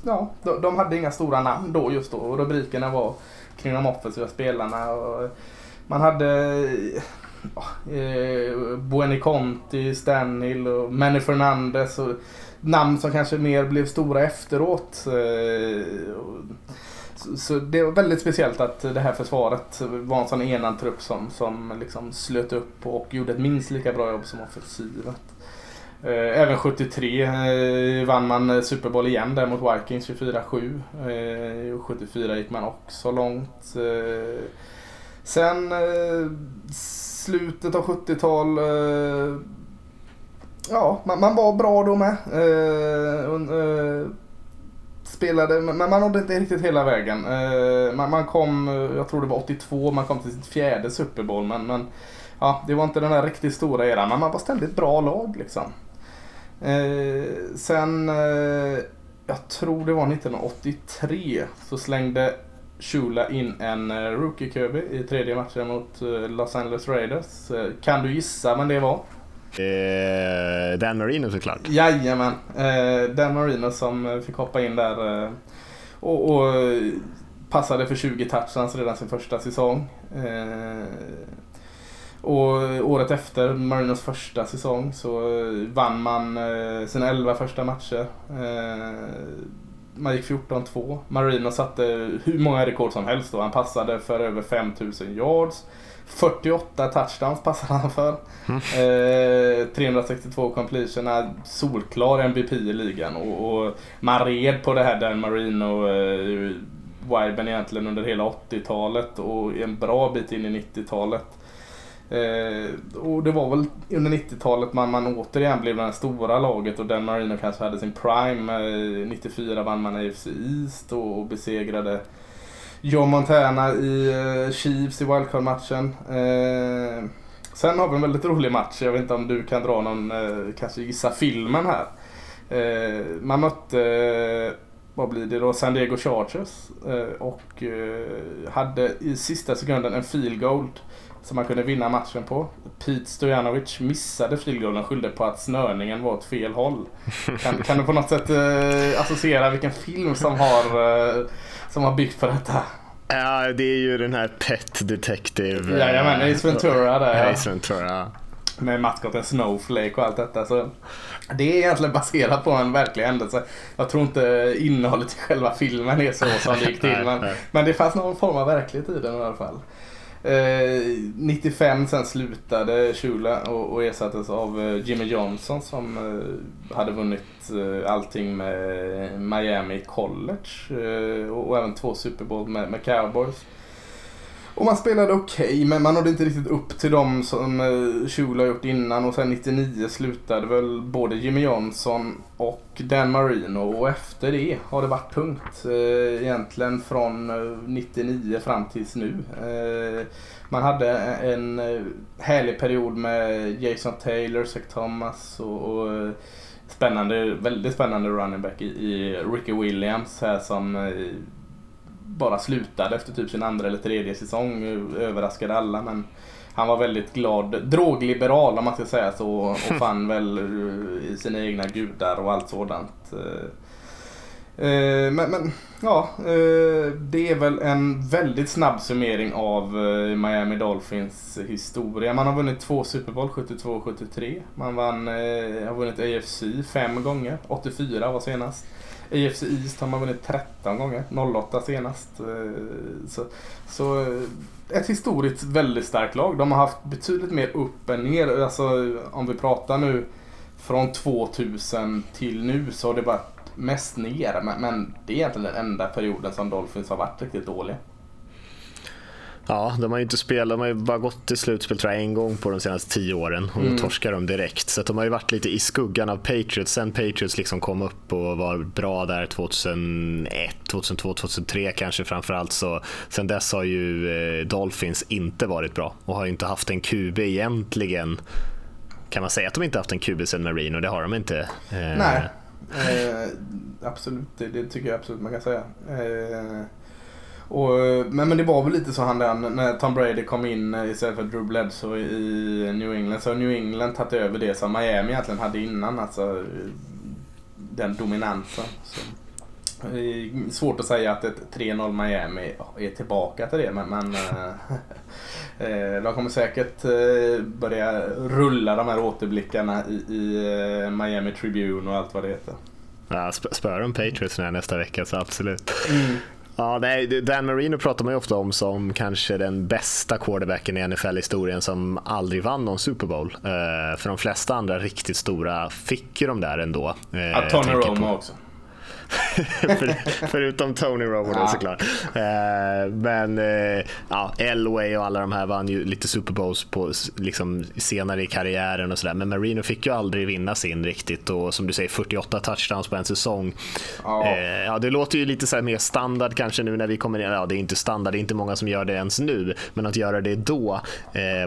Ja, de, de hade inga stora namn då just då och rubrikerna var kring de offensiva spelarna. Och man hade eh, Bueni Conti, Stanhill och Manny Fernandes och namn som kanske mer blev stora efteråt. Eh, så, så det var väldigt speciellt att det här försvaret var en sån enad trupp som, som liksom slöt upp och gjorde ett minst lika bra jobb som offensivet. Eh, även 73 eh, vann man Super Bowl igen där mot Vikings 24-7. 74 eh, gick man också långt. Sen slutet av 70-tal eh, ja, man, man, var bra då med. Eh, eh spelade, men man nådde inte riktigt hela vägen. Eh, man, man, kom, eh, jag tror det var 82, man kom till sitt fjärde Super Bowl. Men, men ja, det var inte den där riktigt stora eran. Men man var ständigt bra lag liksom. Eh, sen, eh, jag tror det var 1983, så slängde Shula in en eh, rookie Kirby i tredje matchen mot eh, Los Angeles Raiders. Kan du gissa vem det var? Eh, Dan Marino såklart. Jajamän. Eh, Dan Marino som fick hoppa in där eh, och, och, passade för 20 touchdowns redan sin första säsong. Eh, och året efter Marinos första säsong så vann man eh, sina 11 första matcher. Eh, man gick 14-2. Marino satte hur många rekord som helst då. Han passade för över 5000 yards. 48 touchdowns passade han för. Mm. Eh, 362 completion, solklar MVP i ligan. Och, och man red på det här Dan Marino eh, viben egentligen under hela 80-talet och en bra bit in i 90-talet. Eh, och det var väl under 90-talet man, man återigen blev det stora laget och Dan Marino kanske hade sin prime. Eh, 94 vann man AFC East och, och besegrade Joe Montana i eh, Chiefs i wildcard-matchen. Eh, sen har vi en väldigt rolig match. Jag vet inte om du kan dra någon, eh, kanske gissa filmen här. Eh, man mötte, vad blir det då, San Diego Chargers och hade i sista sekunden en field goal som man kunde vinna matchen på. Pete Stojanovic missade field goalen och skyllde på att snörningen var åt fel håll. Kan, kan du på något sätt associera vilken film som har som har byggt på detta. Ja, det är ju den här Pet Detective. Jajamän, Ace Ventura där. Ace Ventura. Med maskoten Snowflake och allt detta. Så det är egentligen baserat på en verklig händelse. Jag tror inte innehållet i själva filmen är så som det gick till. [LAUGHS] Men, men det fanns någon form av verklighet i den i alla fall. Eh, 95 sen slutade Shula och, och ersattes av eh, Jimmy Johnson som eh, hade vunnit eh, allting med Miami College eh, och, och även två Super Bowl med, med Cowboys. Och man spelade okej, okay, men man nådde inte riktigt upp till dem som eh, Shula gjort innan. Och sen 99 slutade väl både Jimmy Johnson och Dan Marino. Och efter det har det varit tungt. Eh, egentligen från eh, 99 fram tills nu. Eh, man hade en härlig period med Jason Taylor, Zach Thomas och, spännande, väldigt spännande running back i Ricky Williams här som bara slutade efter typ sin andra eller tredje säsong. Överraskade alla men han var väldigt glad, drogliberal om man ska säga så och [LAUGHS] fann väl i sina egna gudar och allt sådant. Eh, men, men ja, eh, det är väl en väldigt snabb summering av eh, Miami Dolphins historia. Man har vunnit två Super Bowl, 72 och 73. Man vann, har vunnit AFC fem gånger, 84 var senast. AFC East har man vunnit 13 gånger, 08 senast. Eh, så, så eh, ett historiskt väldigt starkt lag. De har haft betydligt mer upp än ner. Alltså om vi pratar nu från 2000 till nu så har det varit mest ner. Men, men det är egentligen den enda perioden som Dolphins har varit riktigt dåliga. Ja, de har ju inte spelat, de har ju bara gått till slutspel tror jag, en gång på de senaste tio åren och mm. torskar de direkt. Så de har ju varit lite i skuggan av Patriots. Sen Patriots liksom kom upp och var bra där 2001, 2002, 2003 kanske framförallt. Så sen dess har ju eh, Dolphins inte varit bra och har inte haft en QB egentligen. Kan man säga att de inte haft en QB sen Marino? Det har de inte. Eh, Nej, eh, absolut. Det, det, tycker jag absolut man kan säga. Eh, och, men, men det var väl lite så han där när Tom Brady kom in eh, istället för Drew Bledsoe i New England. Så har New England tagit över det som Miami egentligen hade innan. Alltså den dominansen. Så. Svårt att säga att ett 3-0 Miami är tillbaka till det men, men [LAUGHS] de kommer säkert börja rulla de här återblickarna i, i Miami Tribune och allt vad det heter. Ja, spöar de Patriots nästa vecka så absolut. Mm. Ja, nej, Dan Marino pratar man ju ofta om som kanske den bästa quarterbacken i NFL-historien som aldrig vann någon Super Bowl. Uh, för de flesta andra riktigt stora fick ju de där ändå. Ja, Tony Romo också. [LAUGHS] För, förutom Tony Romo ja. såklart. Eh, men eh, ja, Elway och alla de här vann ju lite Super Bowls på, liksom, senare i karriären och sådär. Men Marino fick ju aldrig vinna sin riktigt och som du säger 48 touchdowns på en säsong. Ja. Eh, ja, det låter ju lite så mer standard kanske nu när vi kommer in. Ja, det är inte standard, det är inte många som gör det ens nu. Men att göra det då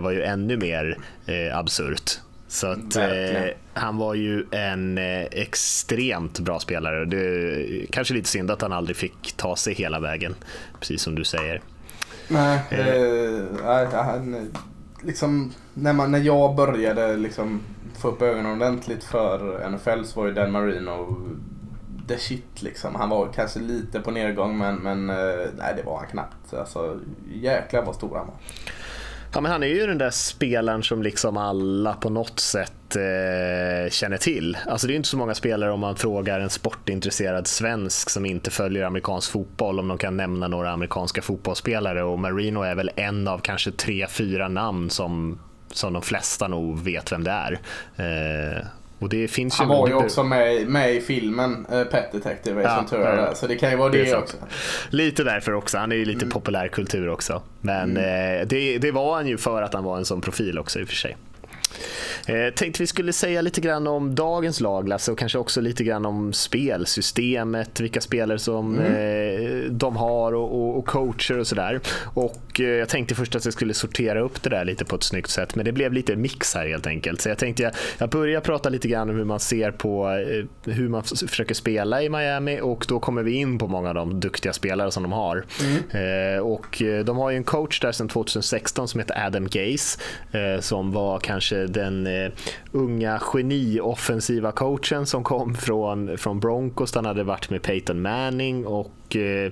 var ju ännu mer absurt. Så att, eh, han var ju en eh, extremt bra spelare. Det kanske lite synd att han aldrig fick ta sig hela vägen, precis som du säger. Nej, eh, han, liksom, när, man, när jag började liksom, få upp ögonen ordentligt för NFL så var ju Dan Marino the shit liksom. Han var kanske lite på nedgång men, men eh, nej, det var han knappt. Alltså, jäklar vad stor han var. Ja, men han är ju den där spelaren som liksom alla på något sätt eh, känner till. Alltså det är inte så många spelare om man frågar en sportintresserad svensk som inte följer amerikansk fotboll om de kan nämna några amerikanska fotbollsspelare och Marino är väl en av kanske tre, fyra namn som, som de flesta nog vet vem det är. Eh, och det finns Han var ju också med, med i filmen uh, Pet Detective ja, Ventura, så det kan ju vara det, det också. Lite därför också, han är ju lite mm. populärkultur också. Men mm. eh, det, det var han ju för att han var en sån profil också i och för sig. Eh, tänkte vi skulle säga lite grann om dagens lag Lasse och kanske också lite grann om spelsystemet, vilka spelare som mm. eh, de har och, och, och, coacher och sådär. Och eh, jag tänkte först att jag skulle sortera upp det där lite på ett snyggt sätt men det blev lite mix här helt enkelt. Så jag tänkte jag, jag börjar prata lite grann om hur man ser på eh, hur man försöker spela i Miami och då kommer vi in på många av de duktiga spelare som de har. Mm. Eh, och eh, de har ju en coach där sedan 2016 som heter Adam Gaze som var kanske den eh, unga genioffensiva coachen som kom från, från Broncos. Han hade varit med Peyton Manning och eh,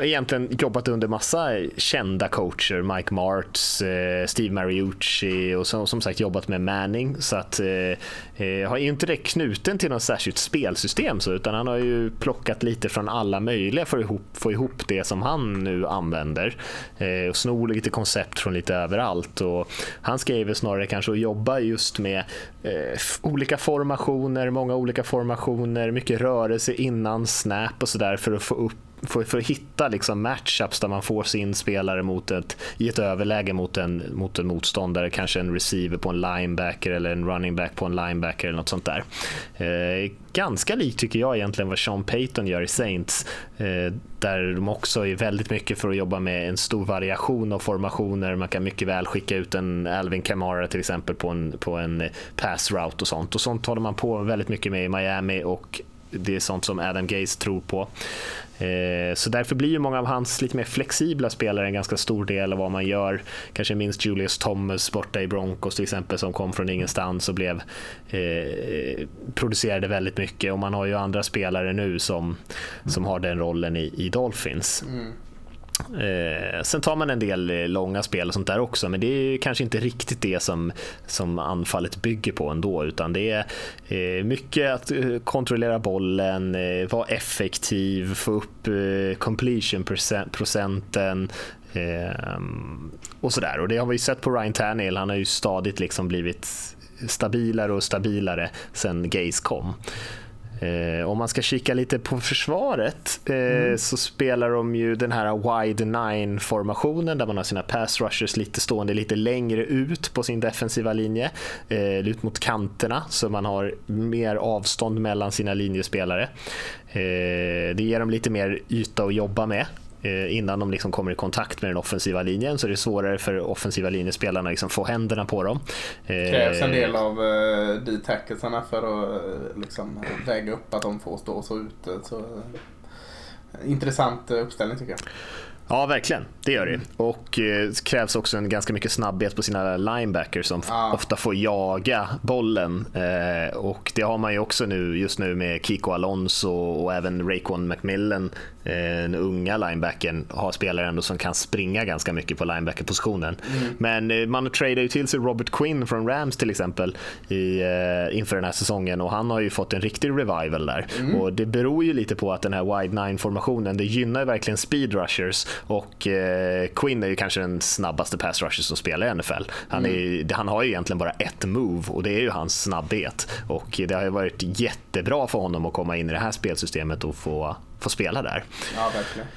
egentligen jobbat under massa kända coacher. Mike Martz, eh, Steve Mariucci och som, som sagt jobbat med Manning. Så att eh, eh har ju inte det knuten till något särskilt spelsystem så, utan han har ju plockat lite från alla möjliga för att ihop, få ihop det som han nu använder. Eh, och snor lite koncept från lite överallt. Och han skrev snarare kanske att jobba just med eh, olika formationer, många olika formationer, mycket rörelse innan snap och sådär för att få upp för, för att hitta liksom matchups där man får sin spelare mot ett, i ett överläge mot en, mot en motståndare, kanske en receiver på en linebacker eller en running back på en linebacker eller något sånt där. Eh, ganska likt tycker jag egentligen vad Sean Payton gör i Saints, eh, där de också är väldigt mycket för att jobba med en stor variation av formationer. Man kan mycket väl skicka ut en Alvin Kamara till exempel på en, på en pass route och sånt. Och sånt håller man på väldigt mycket med i Miami och det är sånt som Adam Gaze tror på. Eh, så därför blir ju många av hans lite mer flexibla spelare en ganska stor del av vad man gör. Kanske minst Julius Thomas borta i Broncos till exempel som kom från ingenstans och blev eh, producerade väldigt mycket och man har ju andra spelare nu som, som har den rollen i, i Dolphins. Mm. Eh, sen tar man en del eh, långa spel och sånt där också, men det är kanske inte riktigt det som, som anfallet bygger på ändå, utan det är eh, mycket att eh, kontrollera bollen, eh, vara effektiv, få upp eh, completion procenten och sådär. Och det har vi sett på Ryan Tannehill, han har ju stadigt liksom blivit stabilare och stabilare sen Gaze kom. Eh, om man ska kika lite på försvaret eh, mm. så spelar de ju den här wide nine formationen där man har sina pass rushers lite stående lite längre ut på sin defensiva linje, eh, ut mot kanterna så man har mer avstånd mellan sina linjespelare. Eh, det ger dem lite mer yta att jobba med Eh, innan de liksom kommer i kontakt med den offensiva linjen så är det svårare för offensiva linjespelarna att liksom få händerna på dem. Det krävs en del av eh, de tacklesarna för att liksom, väga upp att de får stå så ute. Så, intressant uppställning tycker jag. Ja, verkligen. Det gör det. Och eh, krävs också en ganska mycket snabbhet på sina linebackers som Ja. ofta får jaga bollen. Eh, och det har man ju också nu just nu med Kiko Alonso och även Raekwon McMillan, eh, den unga linebacken, har spelare ändå som kan springa ganska mycket på linebackerpositionen. Men eh, man tradar ju till sig Robert Quinn från Rams till exempel i, eh, inför den här säsongen och han har ju fått en riktig revival där. Och det beror ju lite på att den här wide nine formationen det gynnar verkligen speed rushers och eh, Quinn är ju kanske den snabbaste pass rusher som spelar i NFL. Han, är, det- han har ju egentligen bara ett move och det är ju hans snabbhet. Och det har ju varit jättebra för honom att komma in i det här spelsystemet och få, få spela där. Ja, verkligen.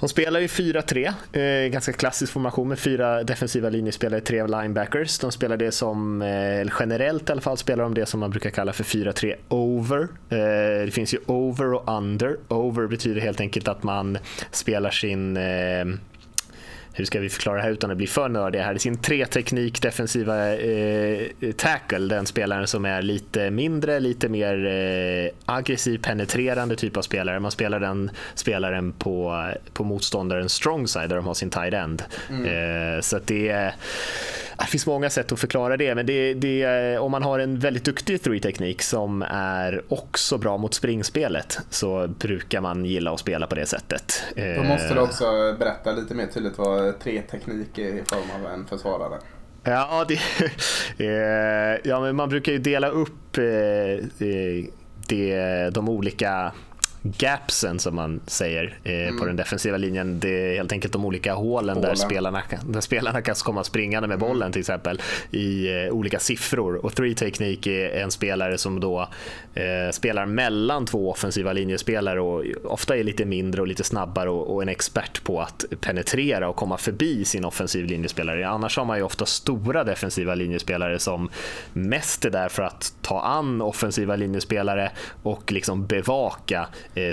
De spelar ju 4-3, eh, ganska klassisk formation med fyra defensiva linjespelare, tre linebackers. De spelar det som, eh, generellt i alla fall, spelar de det som man brukar kalla för 4-3 over. Eh, det finns ju over och under. Over betyder helt enkelt att man spelar sin eh, hur ska vi förklara det här utan att bli för nördiga här? Sin tre-teknik defensiva eh, tackle, den spelaren som är lite mindre, lite mer eh, aggressiv, penetrerande typ av spelare. Man spelar den spelaren på, på motståndarens strong side där de har sin tight end. Eh, så det är det finns många sätt att förklara det, men det, det, är- om man har en väldigt duktig three-teknik som är också bra mot springspelet så brukar man gilla att spela på det sättet. Då måste du Eh, också berätta lite mer tydligt vad tre tekniker i form av en försvarare. Ja, det, [LAUGHS] eh, ja men man brukar ju dela upp eh, eh, det, de olika gapsen som man säger eh, på den defensiva linjen. Det är helt enkelt de olika hålen där spelarna, där spelarna kan komma springande med bollen till exempel i eh, olika siffror. Och three technique är en spelare som då eh, spelar mellan två offensiva linjespelare och ofta är lite mindre och lite snabbare och, och en expert på att penetrera och komma förbi sin offensiv linjespelare. Annars har man ju ofta stora defensiva linjespelare som mest är där för att ta an offensiva linjespelare och liksom bevaka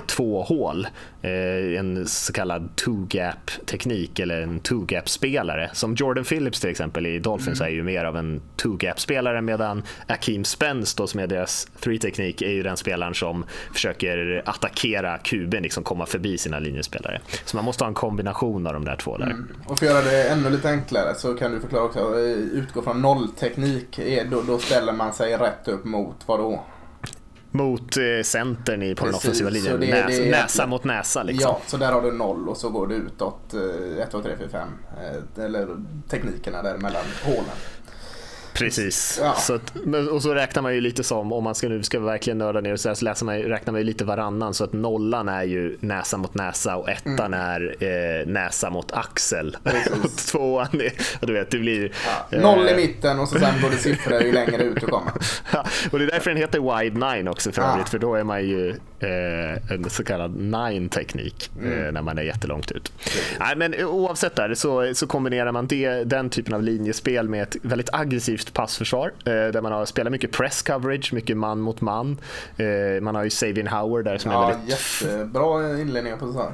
två hål. Eh, en så kallad two-gap teknik eller en two-gap spelare. Som Jordan Phillips till exempel i Dolphins är ju mer av en two-gap spelare medan Akeem Spence då som är deras three-teknik är ju den spelaren som försöker attackera kuben, liksom komma förbi sina linjespelare. Så man måste ha en kombination av de där två där. Och för att göra det ännu lite enklare så kan du förklara också, eh, utgå från nollteknik, då, då ställer man sig rätt upp mot vad då? Mot eh, centern i, på den Precis, offensiva linjen. det- Näs, det näsa mot näsa liksom. Ja, så där har du noll och så går du utåt 1, 2, 3, 4, 5. Eller teknikerna där mellan hålen. Precis. Ja. Så att, och så räknar man ju lite som, om man ska nu ska verkligen nörda ner så, här, så läser man, räknar man ju lite varannan. Så att nollan är ju näsa mot näsa och ettan är eh, näsa mot axel. Mm. Och [LAUGHS] tvåan är, och du vet, det blir... Ja, noll i eh, mitten och så sen går det siffror ju längre ut du kommer. [LAUGHS] Ja, och det är därför den heter wide nine också för övrigt, för då är man ju eh, en så kallad nine-teknik Mm. eh, när man är jättelångt ut. Nej, men oavsett där så, så kombinerar man det, den typen av linjespel med ett väldigt aggressivt passförsvar eh, där man har spelat mycket press coverage, mycket man mot man. Eh, man har ju Savian Howard där som är Ja, väldigt jättebra inledningar på säsongen.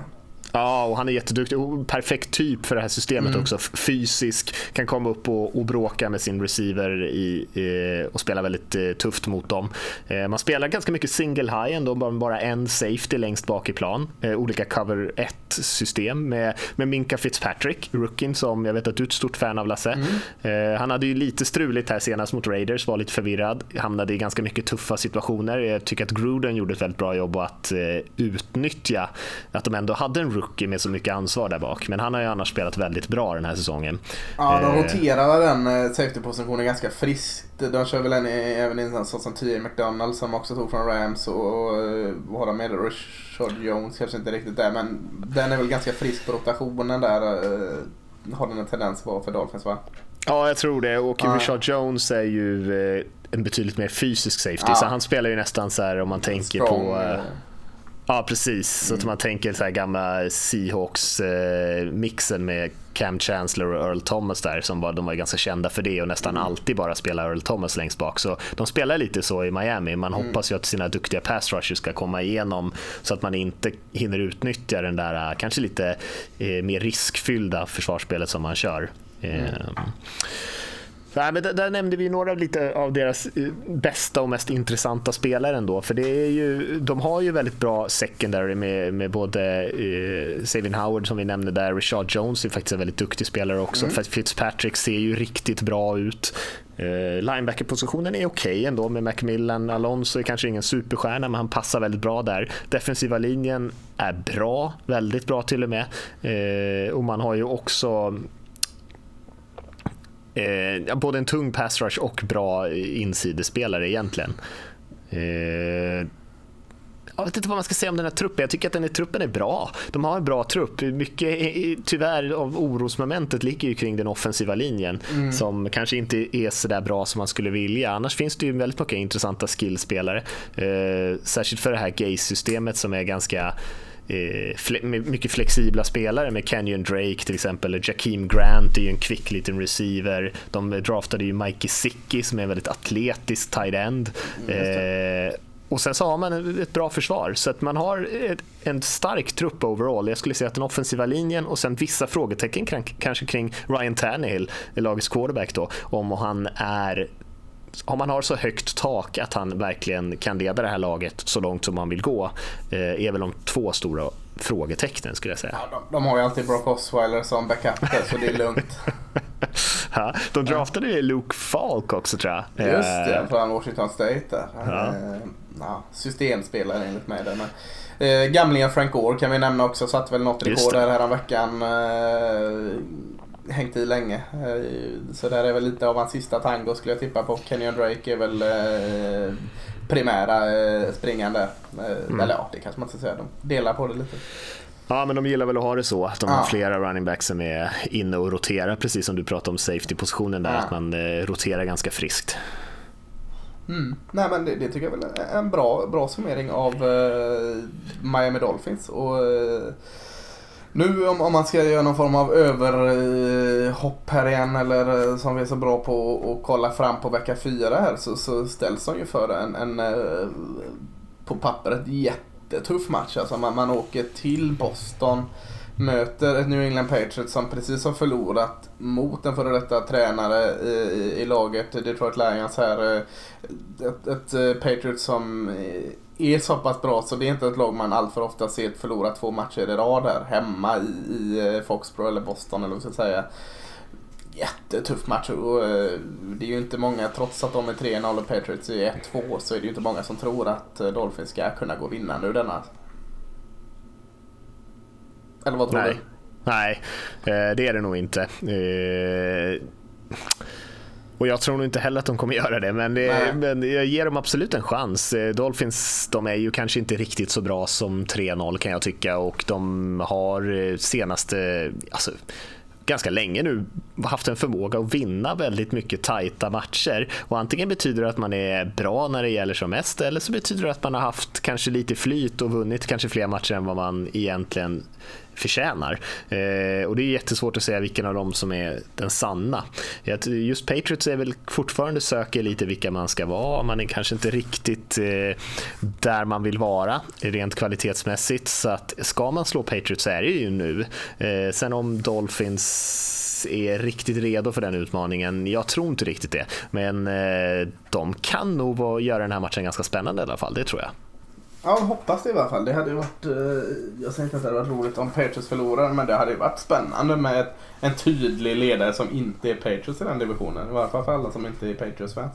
Ja, och han är jätteduktig. Och Perfekt typ för det här systemet också. F- Fysisk, kan komma upp och, och bråka med sin receiver i, eh, och spela väldigt eh, tufft mot dem. Eh, man spelar ganska mycket single high ändå, bara, bara en safety längst bak i plan. Eh, olika cover 1-system med, med Minka Fitzpatrick, rookien som jag vet att du är ett stort fan av Lasse. Eh, han hade ju lite struligt här senast mot Raiders, var lite förvirrad, hamnade i ganska mycket tuffa situationer. Jag tycker att Gruden gjorde ett väldigt bra jobb att eh, utnyttja att de ändå hade en rookie med så mycket ansvar där bak. Men han har ju annars spelat väldigt bra den här säsungen. Ja, de Eh, roterar den eh, safety-positionen ganska friskt. De kör väl en, även i en sån som T.J. McDonald som också tog från Rams och, och eh, vad har med? Rashard Jones kanske inte riktigt där men den är väl ganska frisk på rotationen där. Har den en tendens att vara för Dolphins va? Ja, jag tror det. Och Ja. Richard Jones är ju en betydligt mer fysisk safety. Ja. Så han spelar ju nästan så här om man tänker Strong, på... eh, eh, Ja, precis. Så att man tänker så här gamla Seahawks-mixen med Cam Chancellor och Earl Thomas där. Som var, de var ganska kända för det och nästan alltid bara spela Earl Thomas längst bak. Så de spelar lite så i Miami. Man hoppas ju att sina duktiga pass rushers ska komma igenom så att man inte hinner utnyttja den där eh, kanske lite eh, mer riskfyllda försvarsspelet som man kör. Eh, Nej, men där, nämnde vi några lite av deras eh, bästa och mest intressanta spelare ändå. För det är ju, de har ju väldigt bra secondary med, med både eh, Savin Howard som vi nämnde där, Richard Jones är faktiskt en väldigt duktig spelare också. Mm. Fitzpatrick ser ju riktigt bra ut. Eh, Linebacker-positionen är okej okay ändå med Macmillan. Alonso är kanske ingen superstjärna men han passar väldigt bra där. Defensiva linjen är bra, väldigt bra till och med. Eh, och man har ju också eh, både en tung pass rush och bra insidespelare egentligen. Eh, jag vet inte vad man ska säga om den här truppen. Jag tycker att den här truppen är bra. De har en bra trupp. Mycket tyvärr av orosmomentet ligger ju kring den offensiva linjen mm. som kanske inte är så där bra som man skulle vilja. Annars finns det ju väldigt mycket intressanta skillspelare. Eh, särskilt för det här Gaze-systemet som är ganska eh, mycket flexibla spelare med Kenyon Drake till exempel. Jakeem Grant är ju en kvick liten receiver. De draftade ju Mikey Sicki som är en väldigt atletisk tight end. Mm, eh, och sen så har man ett bra försvar, så att man har ett, en stark trupp overall. Jag skulle säga att den offensiva linjen och sen vissa frågetecken kanske kring Ryan Tannehill, lagets quarterback då, om han är om man har så högt tak att han verkligen kan leda det här laget så långt som man vill gå eh, är väl de två stora frågetecknen skulle jag säga. Ja, de, de, har ju alltid Brock Osweiler som backup så det är lugnt. [LAUGHS] ja, de draftade ju Luke Falk också tror jag. Just det, eh, från Washington State där. Ja. Eh, ja, systemspelare enligt mig. Där. Men, eh, gamlingen Frank Gore kan vi nämna också, satt väl något rekord där häromveckan. Eh, hängt i länge. Eh, så där är väl lite av hans sista tango skulle jag tippa på. Kenyon Drake är väl eh, primära eh, springande. Mm. Eller ja, det kanske man inte ska säga. De delar på det lite. Ja, men de gillar väl att ha det så. Att de ja. har flera running backs som är inne och roterar, precis som du pratade om safety-positionen där, ja. att man roterar ganska friskt. Mm. Nej men det, det, tycker jag väl är en bra, bra summering av uh, Miami Dolphins. Och, uh, nu om, om man ska göra någon form av överhopp eh, här igen eller eh, som vi är så bra på att kolla fram på vecka fyra här så, så ställs de ju för en, en eh, på pappret jättetuff match. Alltså man, man åker till Boston möter ett New England Patriots som precis har förlorat mot en före detta tränare i, i laget Detroit Lions här. Ett, ett Patriots som är så pass bra så det är inte ett lag man alltför ofta ser förlora två matcher i rad där hemma i, i eh, Foxborough eller Boston eller vad ska säga. Jättetuff match och eh, det är ju inte många, trots att de är 3-0 och Patriots är 1-2 så är det ju inte många som tror att eh, Dolphins ska kunna gå vinnande ur denna. Eller vad tror Nej. du? Nej, det är det nog inte. Och jag tror nog inte heller att de kommer [LAUGHS] göra det, men, det, men jag ger dem absolut en chans. Eh, Dolphins de är ju kanske inte riktigt så bra som 3-0 kan jag tycka och de har eh, senaste, alltså, ganska länge nu haft en förmåga att vinna väldigt mycket tajta matcher. Och antingen betyder det att man är bra när det gäller som mest eller så betyder det att man har haft kanske lite flyt och vunnit kanske fler matcher än vad man egentligen förtjänar. Eh, och det är jättesvårt att säga vilken av dem som är den sanna. Just Patriots är väl fortfarande söker lite vilka man ska vara. Man är kanske inte riktigt eh, där man vill vara rent kvalitetsmässigt. Så att ska man slå Patriots så är det ju nu. Eh, sen om Dolphins är riktigt redo för den utmaningen. Jag tror inte riktigt det, men eh, de kan nog göra den här matchen ganska spännande i alla fall, det tror jag. Ja, hoppas det i alla fall. Det hade ju varit, eh, jag säger inte att det hade varit roligt om Patriots förlorar, men det hade ju varit spännande med en tydlig ledare som inte är Patriots i den divisionen. I alla fall för alla som inte är Patriots-fans.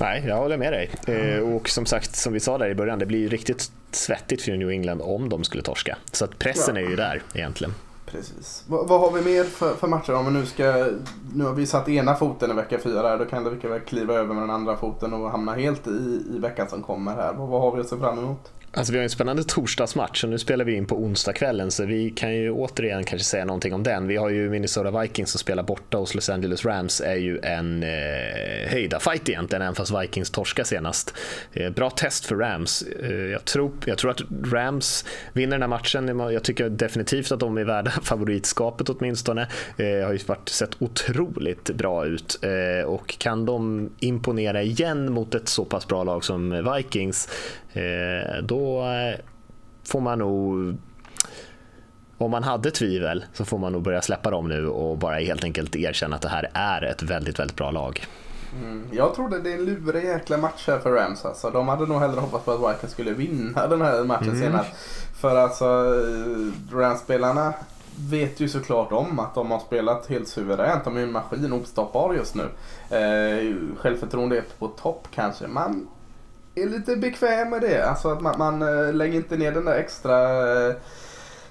Nej, jag håller med dig. Mm. och som sagt, som vi sa där i början, det blir riktigt svettigt för New England om de skulle torska. Så att pressen ja. är ju där egentligen. Precis. Vad, vad har vi mer för, för, matcher om vi nu ska... Nu har vi satt ena foten i vecka fyra då kan det lika väl kliva över med den andra foten och hamna helt i, i veckan som kommer här. Vad, vad har vi att se fram emot? Alltså vi har en spännande torsdagsmatch och nu spelar vi in på onsdagskvällen så vi kan ju återigen kanske säga någonting om den. Vi har ju Minnesota Vikings som spelar borta hos Los Angeles Rams är ju en eh, höjda fight egentligen även fast Vikings torska senast. Eh, bra test för Rams. Eh, jag, tror, jag tror att Rams vinner den här matchen. Jag tycker definitivt att de är värda [LAUGHS] favoritskapet åtminstone. Eh, har ju varit, sett otroligt bra ut eh, och kan de imponera igen mot ett så pass bra lag som Vikings Eh, då eh, får man nog om man hade tvivel så får man nog börja släppa dem nu och bara helt enkelt erkänna att det här är ett väldigt, väldigt bra lag. Mm. Jag trodde det är en lurig jäkla match här för Rams. Alltså. De hade nog hellre hoppats på att Vikings skulle vinna den här matchen mm. senare. För alltså Rams-spelarna vet ju såklart om att de har spelat helt suveränt. De är en maskin ostoppbar just nu. Eh, självförtroendet på topp kanske. Man är lite bekväm med det. Alltså att man, man eh, lägger inte ner den där extra eh,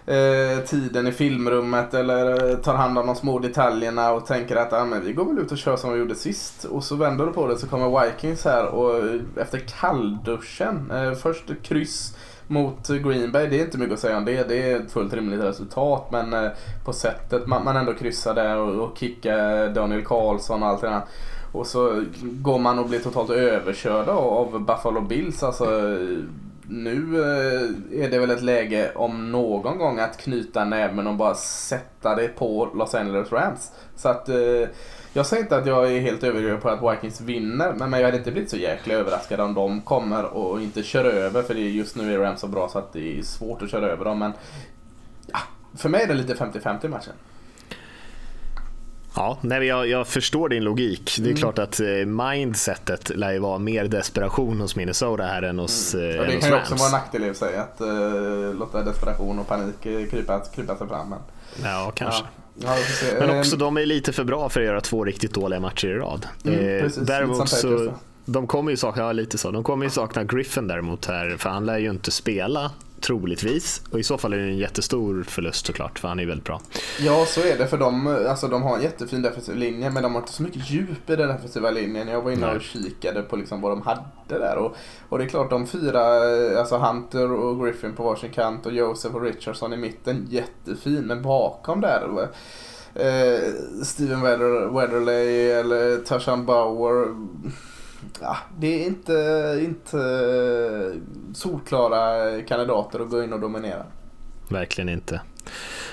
eh tiden i filmrummet eller eh, tar hand om de små detaljerna och tänker att ah, men vi går väl ut och kör som vi gjorde sist. Och så vänder du på det så kommer Vikings här och efter kallduschen, eh, först kryss mot Green Bay, det är inte mycket att säga om det. Det är ett fullt rimligt resultat men eh, på sättet man, man ändå kryssar där och, och kickar Daniel Karlsson och allt det där. Och så går man och blir totalt överkörd av Buffalo Bills. Alltså, nu eh, är det väl ett läge om någon gång att knyta näven och bara sätta det på Los Angeles Rams. Så att eh, jag säger inte att jag är helt övertygad på att Vikings vinner, men jag hade inte blivit så jäkla överraskad om de kommer och inte kör över, för just nu är Rams så bra så att det är svårt att köra över dem. Men ja, för mig är det lite 50-50 matchen. Ja, nej, jag, jag förstår din logik. Det är mm. klart att eh, mindsetet lär ju vara mer desperation hos Minnesota här än hos, mm. äh, Det kan ju också vara en nackdel i sig att uh, låta desperation och panik krypa, krypa sig fram. Men, ja, kanske. Ja. Ja, men också de är lite för bra för att göra två riktigt dåliga matcher i rad. Mm, precis, däremot så, de kommer ju sakna, ja, lite så, de kommer ju sakna Griffin däremot här, för han lär ju inte spela troligtvis. Och i så fall är det en jättestor förlust såklart, för han är väldigt bra. Ja, så är det. För de, alltså, de har en jättefin defensiv linje, men de har inte så mycket djup i den defensiva linjen. Jag var inne och kikade på liksom vad de hade där. Och, och det är klart, de fyra, alltså Hunter och Griffin på varsin kant och Joseph och Richardson i mitten, jättefin. Men bakom där, eh, Steven Weather, Weatherley eller Tashan Bauer ja, det är inte, inte solklara kandidater att gå in och dominera. Verkligen inte.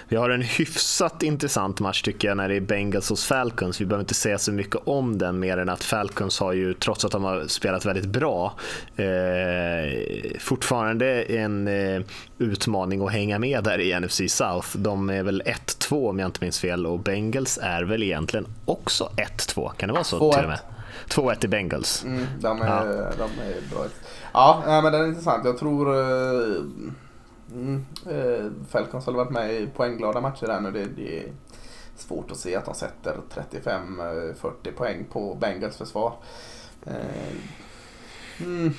Vi har en hyfsat intressant match tycker jag när det är Bengals hos Falcons. Vi behöver inte säga så mycket om den mer än att Falcons har ju, trots att de har spelat väldigt bra, eh, fortfarande en eh, utmaning att hänga med där i NFC South. De är väl 1-2 om jag inte minns fel och Bengals är väl egentligen också 1-2. Kan det vara så till och med? 2-1 i Bengals. Mm, de, är, ja. de är bra. Ja, men den är intressant. Jag tror uh, Falcons har varit med i poängglada matcher där nu. Det, det är svårt att se att de sätter 35-40 poäng på Bengals försvar. Uh, mm,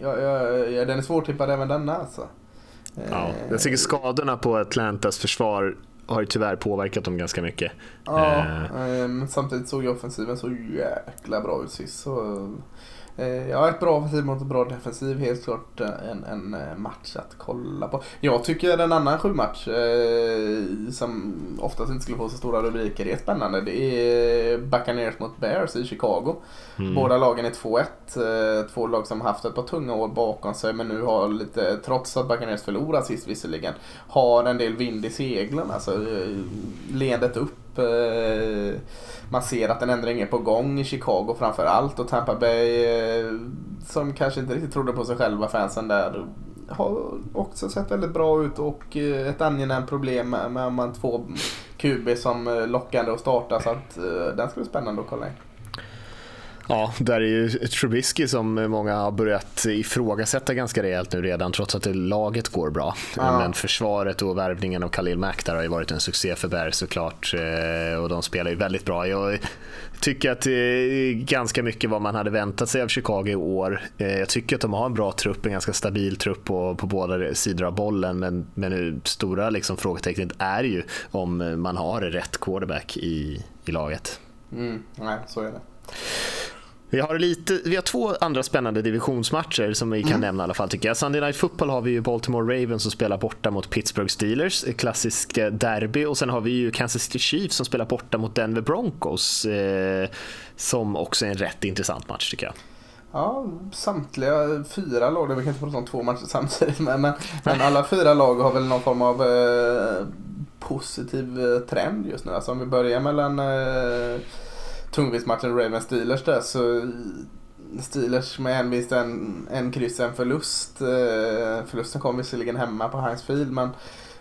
ja, ja, den är svårtippad även denna alltså. Ja, jag tycker skadorna på Atlantas försvar har ju tyvärr påverkat dem ganska mycket. Ja, eh. men samtidigt såg ju offensiven så jäkla bra ut sist. Så, ja, ett bra offensiv mot ett bra defensiv. Helt klart en, en eh, match att kolla på. Jag tycker en annan sju match eh, som oftast inte skulle få så stora rubriker är spännande. Det är Buccaneers mot Bears i Chicago. Mm. Båda lagen är 2-1. Eh, två lag som haft ett par tunga år bakom sig men nu har lite, trots att Buccaneers förlorade sist visserligen, har en del vind i seglen. Alltså eh, leendet upp. Eh, man ser att en ändring är på gång i Chicago framförallt och Tampa Bay eh, som kanske inte riktigt trodde på sig själva fansen där har också sett väldigt bra ut. Och eh, ett angenämt problem med, med, man två QB som lockande att starta. Så att den ska bli spännande att kolla in. Ja, [LAUGHS] där är ju Trubisky som många har börjat ifrågasätta ganska rejält nu redan trots att laget går bra. Ja. Men försvaret och värvningen av Khalil Mack där har ju varit en succé för Bears såklart eh, och de spelar ju väldigt bra. Jag tycker att det är ganska mycket vad man hade väntat sig av Chicago i år. Eh, jag tycker att de har en bra trupp, en ganska stabil trupp på, på båda sidor av bollen men, men stora liksom frågetecknet är ju om man har rätt quarterback i, i laget. Mm, nej, så är det. Vi har, lite, vi har två andra spännande divisionsmatcher som vi kan mm. nämna i alla fall tycker jag. Sunday Night Football har vi ju Baltimore Ravens som spelar borta mot Pittsburgh Steelers, klassisk eh, derby. Och sen har vi ju Kansas City Chiefs som spelar borta mot Denver Broncos. Eh, som också är en rätt intressant match tycker jag. Ja, samtliga fyra lag, vi kan inte prata om två matcher samtidigt, men, men, men alla fyra lag har väl någon form av eh, positiv eh, trend just nu. Alltså om vi börjar mellan eh, tungviktsmatchen Ravens Steelers där så Steelers med en vinst, en, en kryss, en förlust. Eh, förlusten kom visserligen hemma på Heinz Field men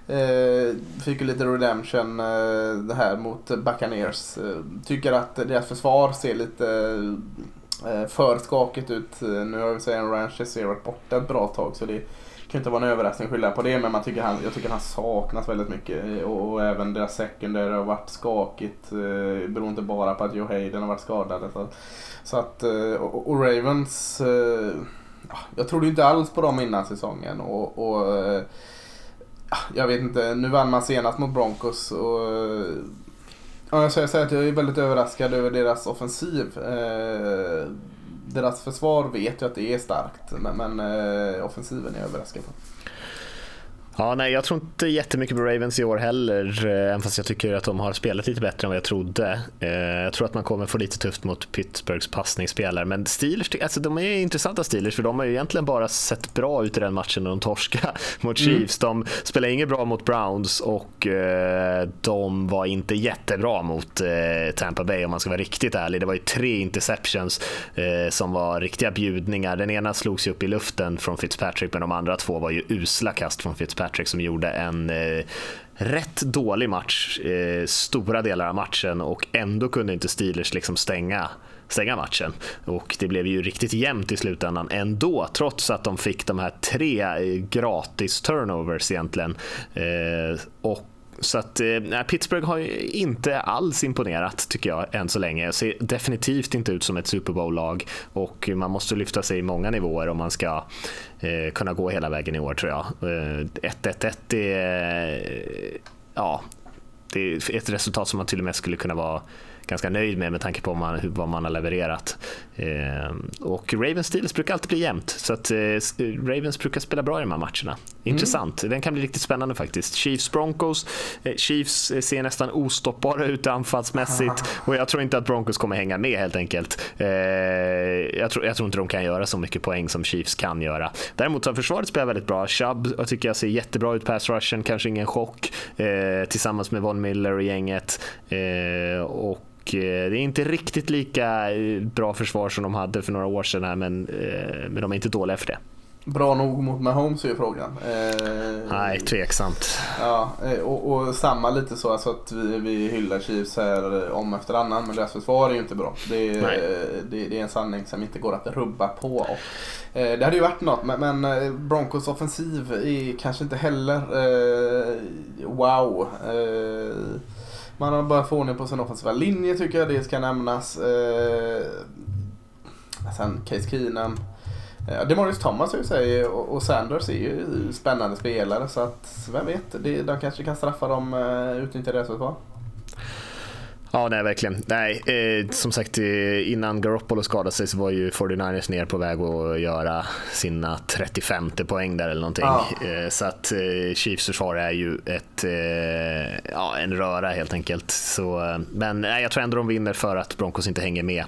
Eh, fick ju lite redemption eh, det här mot Buccaneers. Eh, tycker att deras försvar ser lite eh, för skakigt ut. Eh, nu har vi säga Ryan Shazier varit borta ett bra tag så det kan inte vara en överraskning att skylla på det men man tycker han, jag tycker han saknas väldigt mycket och, och även deras secondary har varit skakigt. Eh, beror inte bara på att Joe Hayden har varit skadad. Så, så att, eh, och, och Ravens, eh, ah, jag trodde inte alls på dem innan säsongen och, och eh, ah, jag vet inte, nu vann man senast mot Broncos och eh, ja, jag säger att jag är väldigt överraskad över deras offensiv. Eh, deras försvar vet ju att det är starkt men, men eh, offensiven är jag överraskad på. Ja, nej, jag tror inte jättemycket på Ravens i år heller, eh, även fast jag tycker att de har spelat lite bättre än vad jag trodde. Eh, jag tror att man kommer få lite tufft mot Pittsburghs passningsspelare, men Steelers, alltså, de är intressanta Steelers för de har ju egentligen bara sett bra ut i den matchen när de torskade [LAUGHS] mot mm. Chiefs. Mm. De spelade inget bra mot Browns och eh, de var inte jättebra mot Tampa Bay om man ska vara riktigt ärlig. Det var ju tre interceptions som var riktiga bjudningar. Den ena slogs ju upp i luften från Fitzpatrick, men de andra två var ju usla kast från Fitzpatrick Fitzpatrick som gjorde en eh, rätt dålig match eh, stora delar av matchen och ändå kunde inte Steelers liksom stänga stänga matchen. Och det blev ju riktigt jämnt i slutändan ändå, trots att de fick de här tre eh, gratis turnovers egentligen. Eh, och så att eh, Pittsburgh har inte alls imponerat tycker jag än så länge. Ser definitivt inte ut som ett Super Bowl-lag och man måste lyfta sig i många nivåer om man ska eh, kunna gå hela vägen i år tror jag. 1-1-1 eh, är, ja, det är ett resultat som man till och med skulle kunna vara ganska nöjd med med tanke på man, hur, vad man har levererat. Eh, och Ravens Steelers brukar alltid bli jämnt, så att eh, Ravens brukar spela bra i de här matcherna. Intressant, mm. den kan bli riktigt spännande faktiskt. Chiefs Broncos, eh, Chiefs eh, ser nästan ostoppbara ut anfallsmässigt [LAUGHS] och jag tror inte att Broncos kommer hänga med helt enkelt. Jag, tror, jag tror inte de kan göra så mycket poäng som Chiefs kan göra. Däremot har försvaret spelat väldigt bra. Chubb jag tycker jag ser jättebra ut pass rushen, kanske ingen chock tillsammans med Von Miller och gänget. och det är inte riktigt lika eh, bra försvar som de hade för några år sedan här, men, eh, men de är inte dåliga för det. Bra nog mot Mahomes är ju frågan. Eh, Nej, tveksamt. Ja, och, och, samma lite så alltså att vi, vi hyllar Chiefs här om efter annan men deras försvar är ju inte bra. Det är, det, det är en sanning som inte går att rubba på. Och, eh, det hade ju varit något men, men Broncos offensiv är kanske inte heller eh, wow. Man har börjat få ordning på sin offensiva linje tycker jag, det ska nämnas. Eh, sen Case Keenan. Eh, Demarius Thomas i sig och, och Sanders är ju spännande spelare så att vem vet, det, de kanske kan straffa dem, eh, utnyttja deras försvar. Ja, nej verkligen. Nej, eh, som sagt eh, innan Garoppolo skadade sig så var ju 49ers ner på väg att göra sina 35 poäng där eller någonting. Ja. Eh, så att eh, Chiefs försvar är ju ett, eh, ja, en röra helt enkelt. Så, eh, men nej, jag tror ändå de vinner för att Broncos inte hänger med.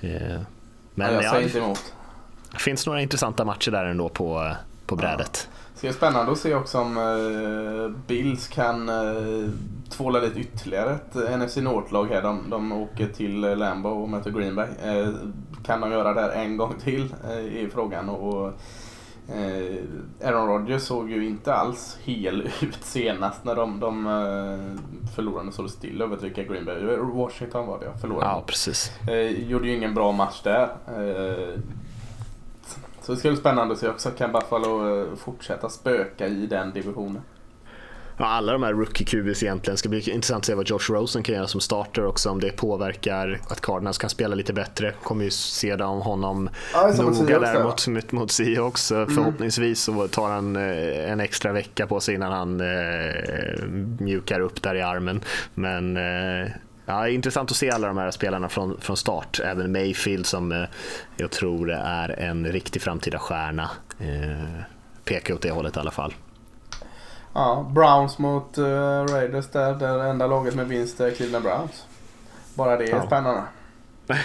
men, ja, jag säger inte emot. Det finns några intressanta matcher där ändå på, på brädet. Det bli spännande att se också om uh, Bills kan uh, tvåla dit ytterligare ett uh, NFC North-lag här. De, de åker till uh, Lambo och möter Green Bay. Uh, kan de göra det här en gång till uh, i frågan. Och, Aaron Rodgers såg ju inte alls hel [LAUGHS] ut senast när de, de förlorade så still över vilka Green Bay. Washington var det jag förlorade. Ja, precis. gjorde ju ingen bra match där. Så det ska bli spännande att se också. Kan Buffalo eh, fortsätta spöka i den divisionen? Ja, alla de här rookie QBs egentligen. ska bli intressant att se vad Josh Rosen kan göra som starter också. Om det påverkar att Cardinals kan spela lite bättre. Kommer ju se om honom ja, noga där mot, mot, mot Seahawks. Mm. Förhoppningsvis så tar han eh, en extra vecka på sig innan han eh, mjukar upp där i armen. Men eh, Ja, intressant att se alla de här spelarna från, från start. Även Mayfield som eh, jag tror är en riktig framtida stjärna. Eh, pekar åt det hållet i alla fall. Ja, Browns mot uh, Raiders där. Det enda laget med vinst är Cleveland Browns. Bara det är ja. spännande. [LAUGHS]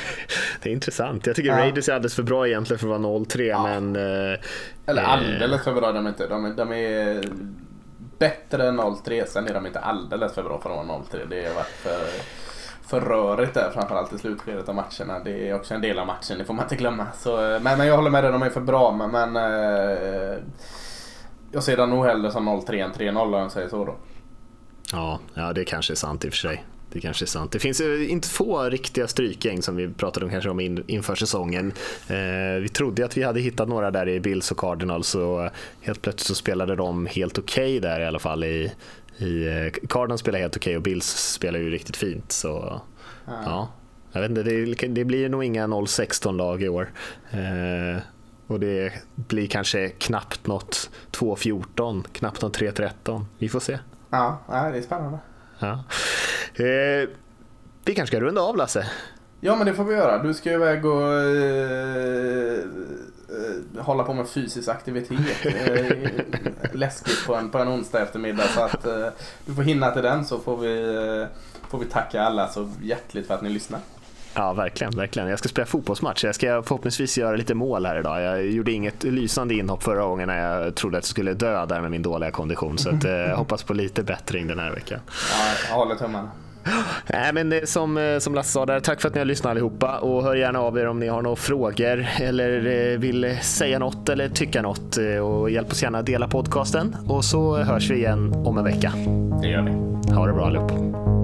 det är intressant. Jag tycker ja. Raiders är alldeles för bra egentligen för att vara 0-3 ja. men... Uh, Eller alldeles för bra de är inte. De, de är bättre än 0-3. Sen är de inte alldeles för bra för att vara 0-3. Det har varit för för rörigt där framförallt i slutskedet av matcherna. Det är också en del av matchen, det får man inte glömma. Så, eh, men, men jag håller med dig, de är för bra. Men, men eh, jag ser den nog hellre som 0-3 än 3-0 om jag säger så då. Ja, ja, det kanske är sant i och för sig. Det kanske är sant. Det finns inte få riktiga strykgäng som vi pratade om kanske om in, inför säsongen. Eh, vi trodde att vi hade hittat några där i Bills och Cardinals och helt plötsligt så spelade de helt okej okay där i alla fall. I, i, eh, Cardinals spelar helt okej okay och Bills spelar ju riktigt fint. Så, ja. ja. Jag vet inte, det, det blir nog inga 0-16-lag i år. Eh, och det blir kanske knappt något 2-14, knappt något 3-13. Vi får se. Ja, det är spännande. Ja. Eh, vi kanske ska runda av Lasse? Ja men det får vi göra. Du ska iväg och eh, eh, hålla på med fysisk aktivitet. [LAUGHS] Eh, läskigt på en, på en onsdag eftermiddag. Så att eh, du får hinna till den så får vi, eh, får vi tacka alla så hjärtligt för att ni lyssnar. Ja, verkligen, verkligen. Jag ska spela fotbollsmatch. Jag ska förhoppningsvis göra lite mål här idag. Jag gjorde inget lysande inhopp förra gången när jag trodde att jag skulle dö där med min dåliga kondition. Så att, jag hoppas på lite bättring den här veckan. Ja, jag håller tummarna. Nej, men som, som Lasse sa där, tack för att ni har lyssnat allihopa och hör gärna av er om ni har några frågor eller vill säga något eller tycka något och hjälp oss gärna dela podcasten och så hörs vi igen om en vecka. Det gör vi. Ha det bra allihop.